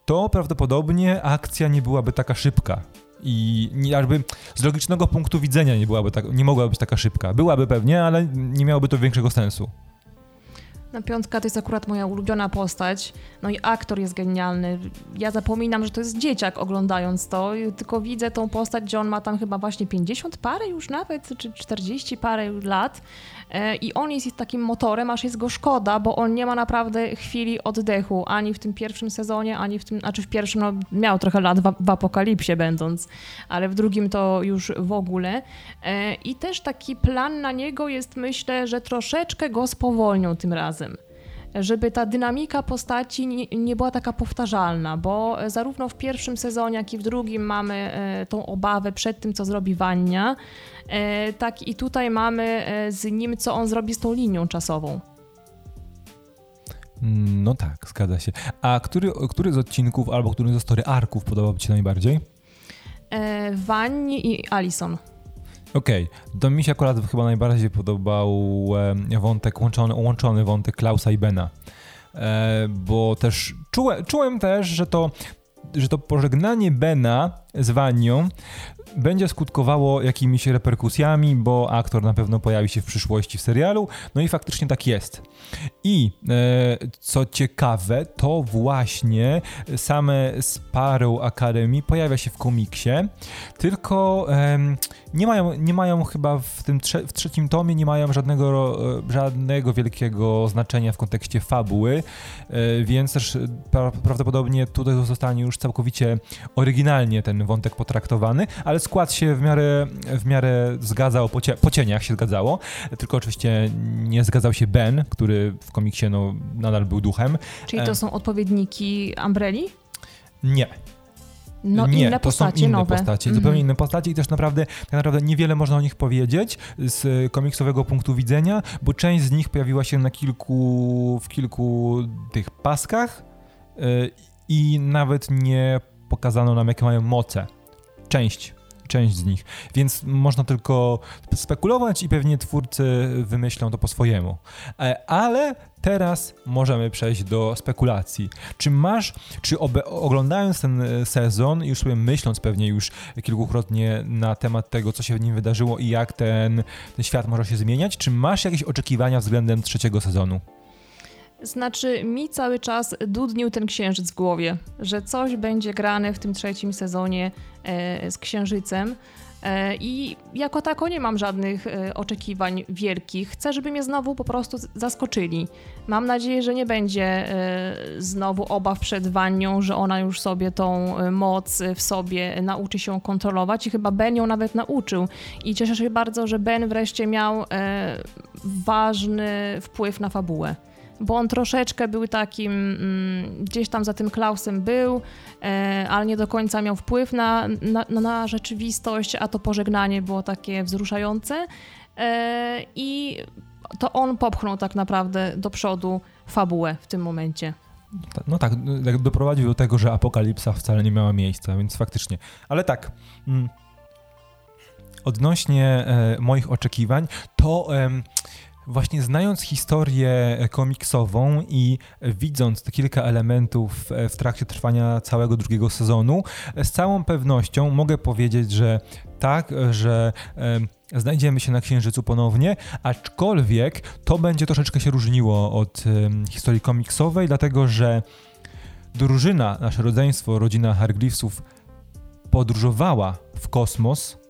to prawdopodobnie akcja nie byłaby taka szybka. I jakby z logicznego punktu widzenia nie, byłaby tak, nie mogłaby być taka szybka. Byłaby pewnie, ale nie miałoby to większego sensu. No piątka to jest akurat moja ulubiona postać, no i aktor jest genialny. Ja zapominam, że to jest dzieciak oglądając to, tylko widzę tą postać, gdzie on ma tam chyba właśnie 50 parę już nawet, czy 40 parę lat I on jest takim motorem, aż jest go szkoda, bo on nie ma naprawdę chwili oddechu ani w tym pierwszym sezonie, ani w tym, znaczy w pierwszym no, miał trochę lat w, w apokalipsie będąc, ale w drugim to już w ogóle. E, I też taki plan na niego jest, myślę, że troszeczkę go spowolnią tym razem żeby ta dynamika postaci nie, nie, była taka powtarzalna, bo zarówno w pierwszym sezonie, jak i w drugim mamy e, tą obawę przed tym, co zrobi Wania, e, tak i tutaj mamy e, z nim, co on zrobi z tą linią czasową. No tak, zgadza się. A który, który z odcinków albo który ze story arków podobał Ci się najbardziej? Wani i Alison. Okej, okay. to mi się akurat chyba najbardziej podobał wątek, łączony, łączony wątek Klausa i Bena. E, bo też czułem, czułem też, że to, że to pożegnanie Bena z Wanią będzie skutkowało jakimiś reperkusjami, bo aktor na pewno pojawi się w przyszłości w serialu, no i faktycznie tak jest. I e, co ciekawe, to właśnie same Sparrow Academy pojawia się w komiksie, tylko e, nie, mają, nie mają chyba w tym trze w trzecim tomie nie mają żadnego, e, żadnego wielkiego znaczenia w kontekście fabuły, e, więc też pra prawdopodobnie tutaj zostanie już całkowicie oryginalnie ten wątek potraktowany, ale skład się w miarę, w miarę zgadzał, po, cie, po cieniach się zgadzało, tylko oczywiście nie zgadzał się Ben, który w komiksie no, nadal był duchem. Czyli to e, są odpowiedniki Umbrelli? Nie. No, nie, inne postacie, to są inne nowe. postacie, mm -hmm. zupełnie inne postacie i też naprawdę, tak naprawdę niewiele można o nich powiedzieć z komiksowego punktu widzenia, bo część z nich pojawiła się na kilku, w kilku tych paskach yy, i nawet nie pokazano nam, jakie mają moce. Część część z nich. Więc można tylko spekulować i pewnie twórcy wymyślą to po swojemu. E, ale teraz możemy przejść do spekulacji. Czy masz, czy oglądając ten e, sezon, już sobie myśląc pewnie już kilkukrotnie na temat tego, co się w nim wydarzyło i jak ten, ten świat może się zmieniać, czy masz jakieś oczekiwania względem trzeciego sezonu? Znaczy, mi cały czas dudnił ten księżyc w głowie, że coś będzie grane w tym trzecim sezonie e, z księżycem. E, I jako tako nie mam żadnych e, oczekiwań wielkich. Chcę, żeby mnie znowu po prostu zaskoczyli. Mam nadzieję, że nie będzie e, znowu obaw przed Wanią, że ona już sobie tą e, moc w sobie nauczy się kontrolować i chyba Ben ją nawet nauczył. I cieszę się bardzo, że Ben wreszcie miał e, ważny wpływ na fabułę bo on troszeczkę był takim, mm, gdzieś tam za tym Klausem był, e, ale nie do końca miał wpływ na, na, na rzeczywistość, a to pożegnanie było takie wzruszające. E, I to on popchnął tak naprawdę do przodu fabułę w tym momencie. No tak, doprowadził do tego, że apokalipsa wcale nie miała miejsca, więc faktycznie. Ale tak. Mm, odnośnie e, moich oczekiwań, to Właśnie znając historię komiksową i widząc te kilka elementów w trakcie trwania całego drugiego sezonu, z całą pewnością mogę powiedzieć, że tak, że e, znajdziemy się na Księżycu ponownie, aczkolwiek to będzie troszeczkę się różniło od e, historii komiksowej, dlatego że drużyna, nasze rodzeństwo, rodzina Hargreavesów podróżowała w kosmos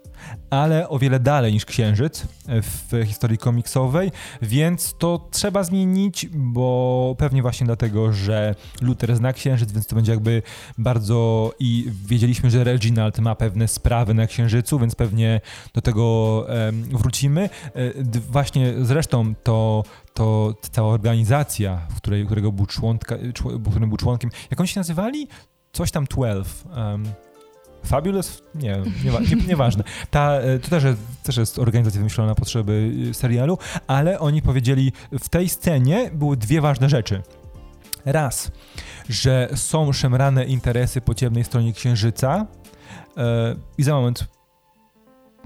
ale o wiele dalej niż Księżyc w historii komiksowej, więc to trzeba zmienić, bo pewnie właśnie dlatego, że Luther zna Księżyc, więc to będzie jakby bardzo i wiedzieliśmy, że Reginald ma pewne sprawy na Księżycu, więc pewnie do tego wrócimy. E, właśnie zresztą to to cała organizacja, w której, którego był, członka, był członkiem, jak oni się nazywali? Coś tam 12. Um, Fabulous? Nie, nie, nie, nieważne. Ta, e, to też jest, też jest organizacja wymyślona na potrzeby y, serialu, ale oni powiedzieli, w tej scenie były dwie ważne rzeczy. Raz, że są szemrane interesy po ciemnej stronie Księżyca yy, i za moment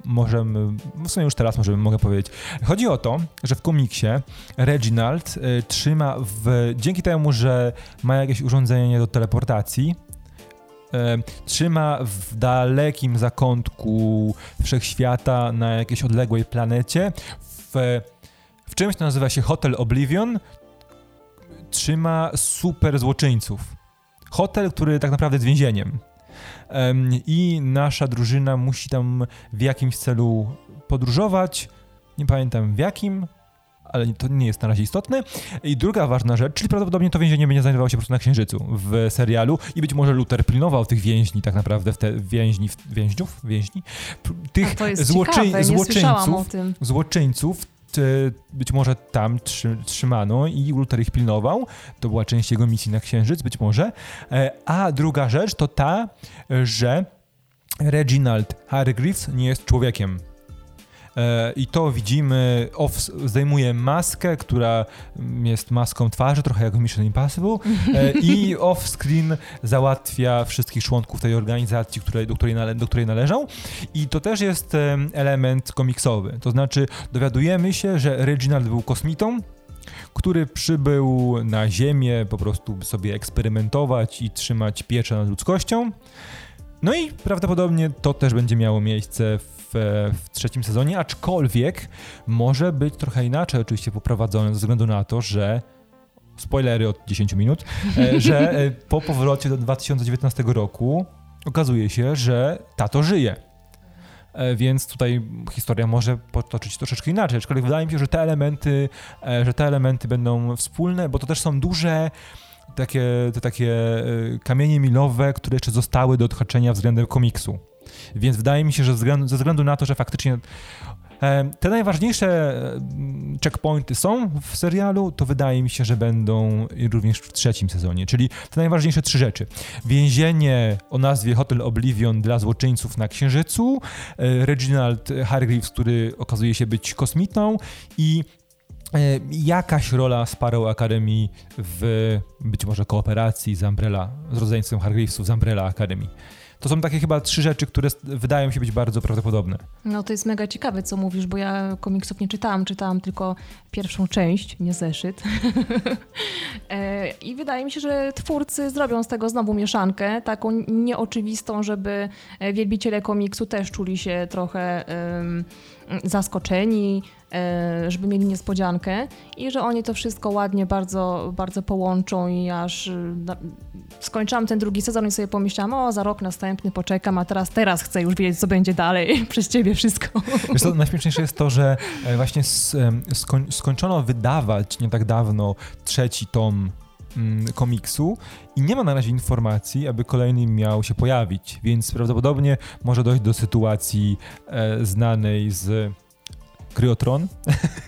możemy, w sumie już teraz możemy, mogę powiedzieć. Chodzi o to, że w komiksie Reginald y, trzyma w, dzięki temu, że ma jakieś urządzenie do teleportacji, y, trzyma w dalekim zakątku wszechświata na jakiejś odległej planecie w, w czymś, co nazywa się Hotel Oblivion, trzyma super złoczyńców. Hotel, który tak naprawdę jest więzieniem. I nasza drużyna musi tam w jakimś celu podróżować. Nie pamiętam w jakim, ale to nie jest na razie istotne. I druga ważna rzecz, czyli prawdopodobnie to więzienie będzie znajdowało się po prostu na Księżycu w serialu i być może Luther pilnował tych więźni tak naprawdę, w te więźni, więźniów, więźni, tych złoczy, złoczyńców, złoczyńców, być może tam trzymano i Luther ich pilnował. To była część jego misji na Księżyc, być może. E, a druga rzecz to ta, że Reginald Hargreaves nie jest człowiekiem. I to widzimy, off zdejmuje maskę, która jest maską twarzy, trochę jak Mission Impossible e, i off-screen załatwia wszystkich członków tej organizacji, której, do, której nale, do której należą. I to też jest element komiksowy. To znaczy dowiadujemy się, że Reginald był kosmitą, który przybył na Ziemię po prostu sobie eksperymentować i trzymać pieczę nad ludzkością. No i prawdopodobnie to też będzie miało miejsce w, w, trzecim sezonie, aczkolwiek może być trochę inaczej oczywiście poprowadzone ze względu na to, że spoilery od 10 minut, e, że e, po powrocie do 2019 roku okazuje się, że tato żyje. E, więc tutaj historia może potoczyć troszeczkę inaczej, aczkolwiek wydaje mi się, że te elementy, że te elementy będą wspólne, bo to też są duże takie, te takie kamienie milowe, które jeszcze zostały do odhaczenia względem komiksu. Więc wydaje mi się, że ze względu na to, że faktycznie e, te najważniejsze e, checkpointy są w serialu, to wydaje mi się, że będą również w trzecim sezonie, czyli te najważniejsze trzy rzeczy. Więzienie o nazwie Hotel Oblivion dla złoczyńców na Księżycu, e, Reginald Hargreaves, który okazuje się być kosmitą i jakaś rola Sparrow Academy w być może kooperacji z Umbrella, z rodzeństwem Hargreavesów z Umbrella Academy. To są takie chyba trzy rzeczy, które wydają się być bardzo prawdopodobne. No to jest mega ciekawe, co mówisz, bo ja komiksów nie czytałam, czytałam tylko pierwszą część, nie zeszyt. E, I wydaje mi się, że twórcy zrobią z tego znowu mieszankę, taką nieoczywistą, żeby wielbiciele komiksu też czuli się trochę um, zaskoczeni, E, żeby mieli niespodziankę i że oni to wszystko ładnie bardzo, bardzo połączą i aż e, skończyłam ten drugi sezon i sobie pomyślałam, o za rok następny poczekam, a teraz teraz chcę już wiedzieć, co będzie dalej, przez ciebie wszystko. Wiesz co, najśmieszniejsze jest to, że e, właśnie skoń, skończono wydawać nie tak dawno trzeci tom komiksu i nie ma na razie informacji, aby kolejny miał się pojawić, więc prawdopodobnie może dojść do sytuacji e, znanej z Kryotron,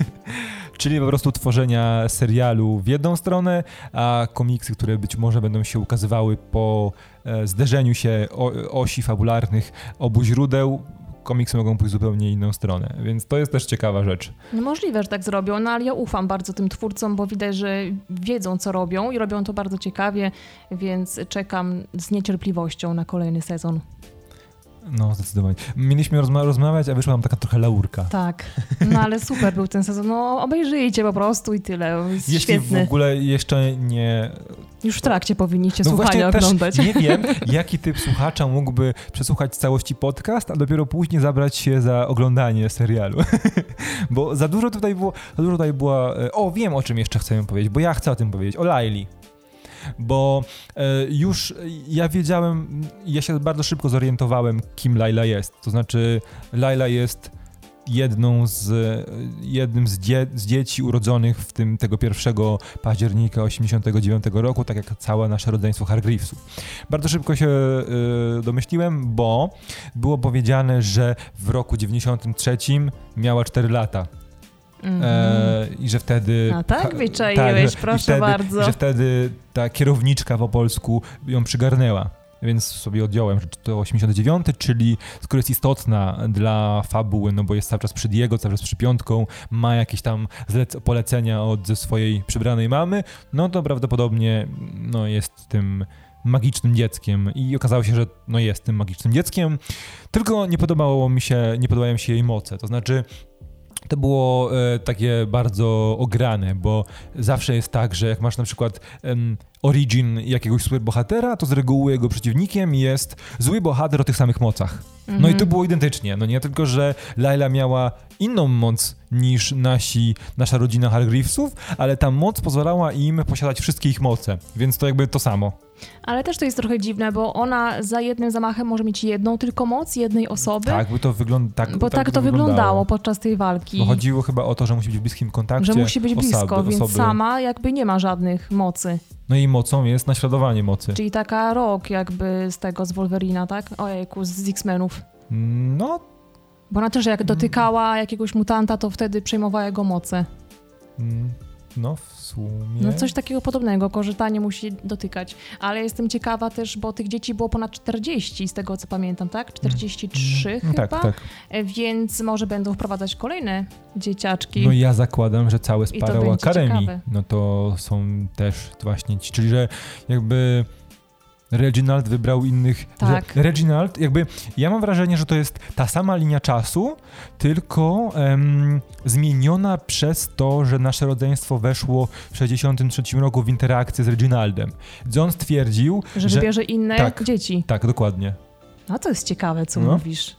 czyli po prostu tworzenia serialu w jedną stronę, a komiksy, które być może będą się ukazywały po e, zderzeniu się osi fabularnych obu źródeł, komiksy mogą pójść zupełnie inną stronę, więc to jest też ciekawa rzecz. No możliwe, że tak zrobią, no ale ja ufam bardzo tym twórcom, bo widać, że wiedzą, co robią i robią to bardzo ciekawie, więc czekam z niecierpliwością na kolejny sezon. No, zdecydowanie. Mieliśmy rozma rozmawiać, a wyszła nam taka trochę laurka. Tak, no ale super był ten sezon. No obejrzyjcie po prostu i tyle. Jest Jeśli świetny. w ogóle jeszcze nie... Już w trakcie powinniście no słuchania oglądać. nie wiem, jaki typ słuchacza mógłby przesłuchać całości podcast, a dopiero później zabrać się za oglądanie serialu. bo za dużo tutaj było, za dużo tutaj była... E, o, wiem o czym jeszcze chcemy powiedzieć, bo ja chcę o tym powiedzieć. O Laili bo e, już ja wiedziałem, ja się bardzo szybko zorientowałem, kim Laila jest. To znaczy, Laila jest jedną z, jednym z, dzie z, dzieci urodzonych w tym tego 1 października 89 roku, tak jak całe nasze rodzeństwo Hargreavesów. Bardzo szybko się y, domyśliłem, bo było powiedziane, że w roku 93 miała 4 lata. Mm -hmm. e, I że wtedy. A tak, wyczaiłeś, tak, proszę wtedy, bardzo. Że wtedy ta kierowniczka po polsku ją przygarnęła. Więc sobie odjąłem, że to 89, czyli skoro jest istotna dla fabuły, no bo jest cały czas przy Diego, cały czas przy piątką, ma jakieś tam polecenia od swojej przybranej mamy, no to prawdopodobnie no, jest tym magicznym dzieckiem i okazało się, że no jest tym magicznym dzieckiem, tylko nie podobało mi się, nie podobają mi się jej moce, to znaczy to było e, takie bardzo ograne, bo zawsze jest tak, że jak masz na przykład em, origin jakiegoś superbohatera, to z reguły jego przeciwnikiem jest zły bohater o tych samych mocach. No i to Mhm. było identycznie, no nie tylko, że Laila miała inną moc niż nasi, nasza rodzina Hargreavesów, ale ta moc pozwalała im posiadać wszystkie ich moce, więc to jakby to samo. Ale też to jest trochę dziwne, bo ona za jednym zamachem może mieć jedną tylko moc, jednej osoby. Tak, by to wygląda tak. Bo tak, to wyglądało podczas tej walki. Bo chodziło chyba o to, że musi być w bliskim kontakcie. że musi być blisko, osoby, więc osoby. sama jakby nie ma żadnych mocy. No i mocą jest naśladowanie mocy. Czyli taka rok jakby z tego, z Wolverina, tak? Ojejku, z X-Menów. No, Bo ona też jak dotykała jakiegoś mutanta, to wtedy przejmowała jego moce. mm, no w sumie. No coś takiego podobnego, korzystanie musi dotykać. Ale jestem ciekawa też, bo tych dzieci było ponad 40 z tego co pamiętam, tak? 43 Mm, chyba? Tak, tak. E, Więc może będą wprowadzać kolejne dzieciaczki. No ja zakładam, że całe I to Sparrow będzie Academy, ciekawe. no to są też właśnie ci, czyli że jakby Reginald wybrał innych. Tak. Że Reginald, jakby ja mam wrażenie, że to jest ta sama linia czasu, tylko em, zmieniona przez to, że nasze rodzeństwo weszło w 63 roku w interakcję z Reginaldem. On stwierdził, że, że wybierze inne tak. dzieci. tak, dokładnie. No to jest ciekawe, co No. mówisz.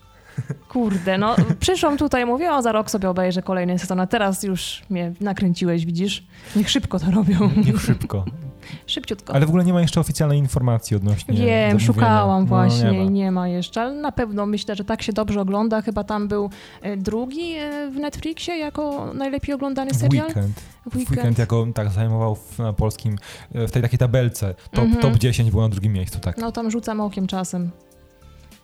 Kurde, no przyszłam tutaj, mówię, o za rok sobie obejrzę kolejny sezon, a teraz już mnie nakręciłeś, widzisz? Niech szybko to robią. Niech szybko. Szybciutko. Ale w ogóle nie ma jeszcze oficjalnej informacji odnośnie Wiem, szukałam No, właśnie nie ma. nie ma jeszcze, ale na pewno myślę, że tak się dobrze ogląda. Chyba tam był e, drugi e, w Netflixie jako najlepiej oglądany serial. weekend. W W weekend jako tak zajmował w, na polskim, e, w tej takiej tabelce. Top, Mhm. top 10 było na drugim miejscu, tak. No tam rzucam okiem czasem.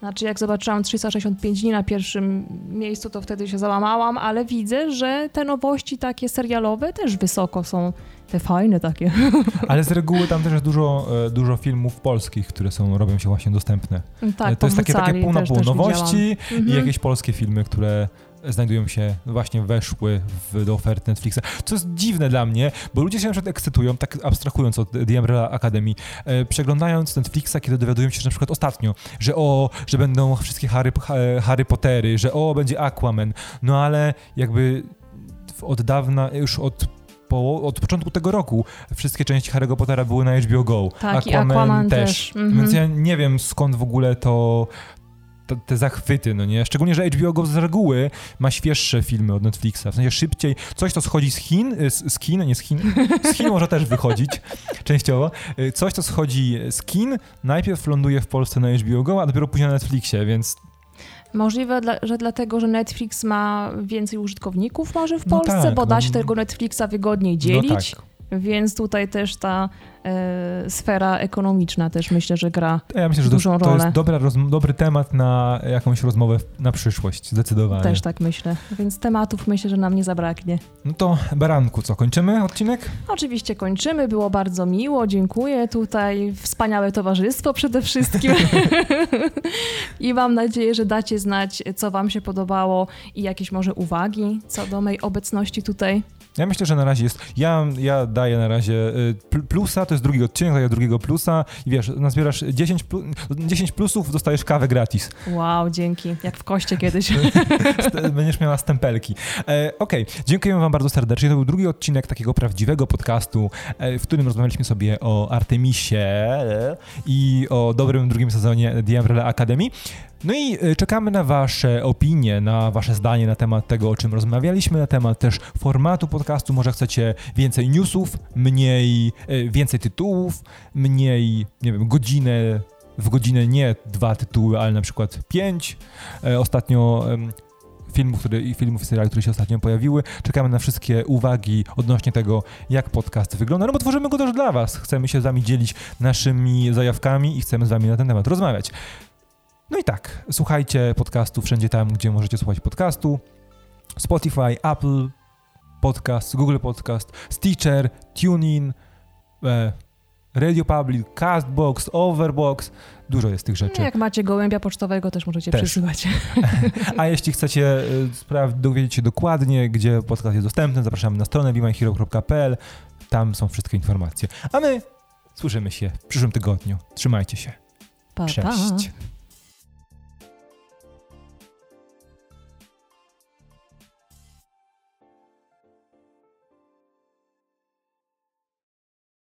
Znaczy jak zobaczyłam 365 dni na pierwszym miejscu, to wtedy się załamałam, ale widzę, że te nowości takie serialowe też wysoko są. Te fajne takie. Ale z reguły tam też jest dużo, e, dużo filmów polskich, które są, robią się właśnie dostępne. tak, E, to jest takie, takie pół na pół nowości i Mhm. jakieś polskie filmy, które znajdują się, właśnie weszły w, do oferty Netflixa. Co jest dziwne dla mnie, bo ludzie się na przykład ekscytują, tak abstrahując od The Umbrella Academy, e, przeglądając Netflixa, kiedy dowiadują się, że na przykład ostatnio, że o, że będą wszystkie Harry, ha- Harry Pottery, że o, będzie Aquaman, no ale jakby od dawna, już od po, od początku tego roku wszystkie części Harry'ego Pottera były na HBO Go. Tak, i Aquaman też. Mhm. Więc ja nie wiem skąd w ogóle to te zachwyty, no nie? Szczególnie, że HBO Go z reguły ma świeższe filmy od Netflixa. W sensie szybciej, coś to schodzi z Chin, y, z, z Kin, nie z Chin, z Chin może też wychodzić częściowo. Y, Coś, to schodzi z Kin, najpierw ląduje w Polsce na HBO Go, a dopiero później na Netflixie, więc Możliwe, że dlatego, że Netflix ma więcej użytkowników może w No Polsce, tak, bo da no- się tego Netflixa wygodniej dzielić, no tak. Więc tutaj też ta e, sfera ekonomiczna też myślę, że gra Ja myślę, że to, dużą to rolę. jest dobra, roz, dobry temat na jakąś rozmowę na przyszłość, zdecydowanie. też tak myślę, więc tematów myślę, że nam nie zabraknie. No to Baranku, co, kończymy odcinek? Oczywiście kończymy, było bardzo miło, dziękuję tutaj, wspaniałe towarzystwo przede wszystkim i mam nadzieję, że dacie znać, co wam się podobało i jakieś może uwagi co do mojej obecności tutaj. Ja myślę, że na razie jest. Ja, ja daję na razie y, pl- plusa, to jest drugi odcinek, daję drugiego plusa i wiesz, nazbierasz 10, plu, 10 plusów, dostajesz kawę gratis. Wow, dzięki, jak w koście kiedyś. Będziesz miała stempelki. E, Okej, dziękujemy Wam bardzo serdecznie. To był drugi odcinek takiego prawdziwego podcastu, e, w którym rozmawialiśmy sobie o Artemisie i o dobrym drugim sezonie The Umbrella Academy. No i e, czekamy na Wasze opinie, na Wasze zdanie na temat tego, o czym rozmawialiśmy, na temat też formatu podcastu. Może chcecie więcej newsów, mniej, e, więcej tytułów, mniej, nie wiem, godzinę, w godzinę nie dwa tytuły, ale na przykład pięć. E, Ostatnio filmów, które, i filmów i seriali, które się ostatnio pojawiły. Czekamy na wszystkie uwagi odnośnie tego, jak podcast wygląda, no bo tworzymy go też dla Was. Chcemy się z Wami dzielić naszymi zajawkami i chcemy z Wami na ten temat rozmawiać. No i tak, słuchajcie podcastu wszędzie tam, gdzie możecie słuchać podcastu. Spotify, Apple Podcast, Google Podcast, Stitcher, TuneIn, e, Radio Public, Castbox, Overbox. Dużo jest tych rzeczy. Jak macie gołębia pocztowego, też możecie Też. A jeśli chcecie spraw- dowiedzieć się dokładnie, gdzie podcast jest dostępny, zapraszamy na stronę bemyhero.pl. Tam są wszystkie informacje. A my Słyszymy się w przyszłym tygodniu. Trzymajcie się. Pa, Cześć. pa.